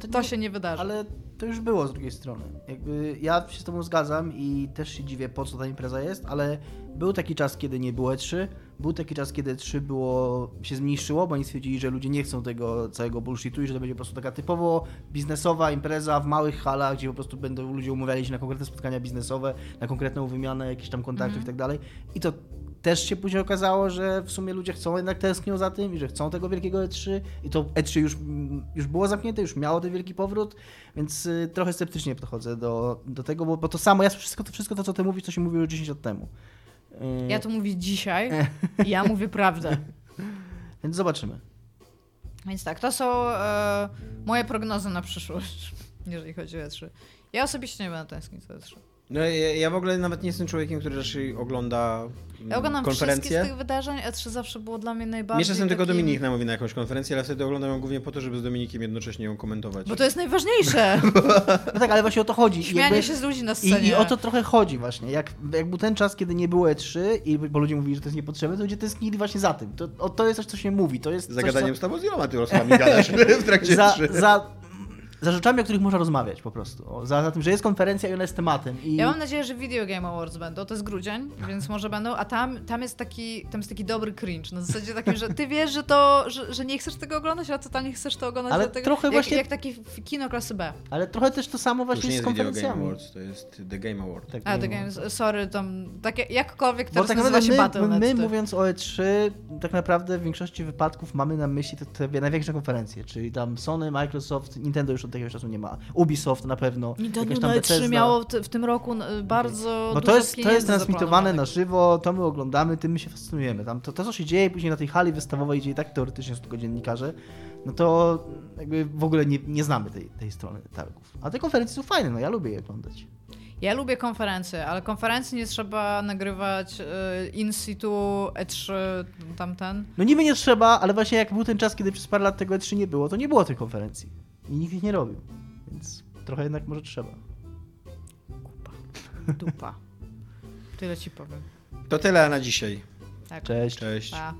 to to, nie- się nie wydarzy. Ale to już było z drugiej strony. Jakby ja się z tobą zgadzam i też się dziwię, po co ta impreza jest, ale był taki czas, kiedy nie było E3, był taki czas, kiedy E3 było, się zmniejszyło, bo oni stwierdzili, że ludzie nie chcą tego całego bullshitu i że to będzie po prostu taka typowo biznesowa impreza w małych halach, gdzie po prostu będą ludzie umawiali się na konkretne spotkania biznesowe, na konkretną wymianę jakichś tam kontaktów i tak dalej. I to też się później okazało, że w sumie ludzie chcą, jednak tęsknią za tym i że chcą tego wielkiego E3 i to E3 już, już było zamknięte, już miało ten wielki powrót, więc y, trochę sceptycznie podchodzę do, do tego, bo, bo to samo, ja wszystko, to wszystko to, co ty mówisz, to się mówiło już 10 lat temu. Y, Ja to mówię dzisiaj, ja mówię prawdę. Więc zobaczymy. Więc tak, to są e, moje prognozy na przyszłość, jeżeli chodzi o E3. Ja osobiście nie będę tęsknić za E3. No, ja, ja w ogóle nawet nie jestem człowiekiem, który raczej ogląda mm, Ja oglądam wszystkie z konferencje. tych wydarzeń, E3 zawsze było dla mnie najbardziej Mnie czasem tylko takim... Dominik namówi na jakąś konferencję, ale wtedy oglądam ją głównie po to, żeby z Dominikiem jednocześnie ją komentować. Bo to jest najważniejsze. No tak, ale właśnie o to chodzi. Śmianie jakby- się z ludzi na scenie. I, I o to trochę chodzi właśnie. Jak, jak był ten czas, kiedy nie było E3 i bo ludzie mówili, że to jest niepotrzebne, to ludzie tęsknili właśnie za tym. To, o, to jest coś, co się mówi. To jest Z coś, co... z tobą z iloma ty osobami gadasz w trakcie za, trzy. za, za rzeczami, o których można rozmawiać po prostu. O, za, za tym, że jest konferencja i ona jest tematem. I... Ja mam nadzieję, że Video Game Awards będą, to jest grudzień, więc może będą, a tam, tam jest taki tam jest taki dobry cringe, na zasadzie takim, że ty wiesz, że to, że, że nie chcesz tego oglądać, a totalnie chcesz to oglądać. Ale dlatego, trochę jak, właśnie- jak takie kino klasy B. Ale trochę też to samo To właśnie nie z jest Video Game konferencjami. Awards, to jest The Game Award. Tak, A, nie The. Games, sorry, tam, takie, jakkolwiek Bo teraz tak nazywa się my, Battle.net. my to- mówiąc o E3, tak naprawdę w większości wypadków mamy na myśli te, te największe konferencje, czyli tam Sony, Microsoft, Nintendo już od jakiegoś czasu nie ma, Ubisoft na pewno, Nintendo tam na E3 Bethesda. miało w, tym roku n- bardzo dużo to jest, to jest transmitowane na żywo, to my oglądamy, tym my się fascynujemy. Tam to, to, co się dzieje później na tej hali wystawowej, gdzie i tak teoretycznie są tylko dziennikarze, no to jakby w ogóle nie, nie znamy tej, tej strony targów. A te konferencje są fajne, no ja lubię je oglądać. Ja lubię konferencje, ale konferencji nie trzeba nagrywać y, in situ E3 tamten. No niby nie trzeba, ale właśnie jak był ten czas, kiedy przez parę lat tego E3 nie było, to nie było tych konferencji. I nikt ich nie robił. Więc trochę jednak może trzeba. Kupa. Dupa. Tyle ci powiem. To tyle na dzisiaj. Tak. Cześć. Cześć. Pa.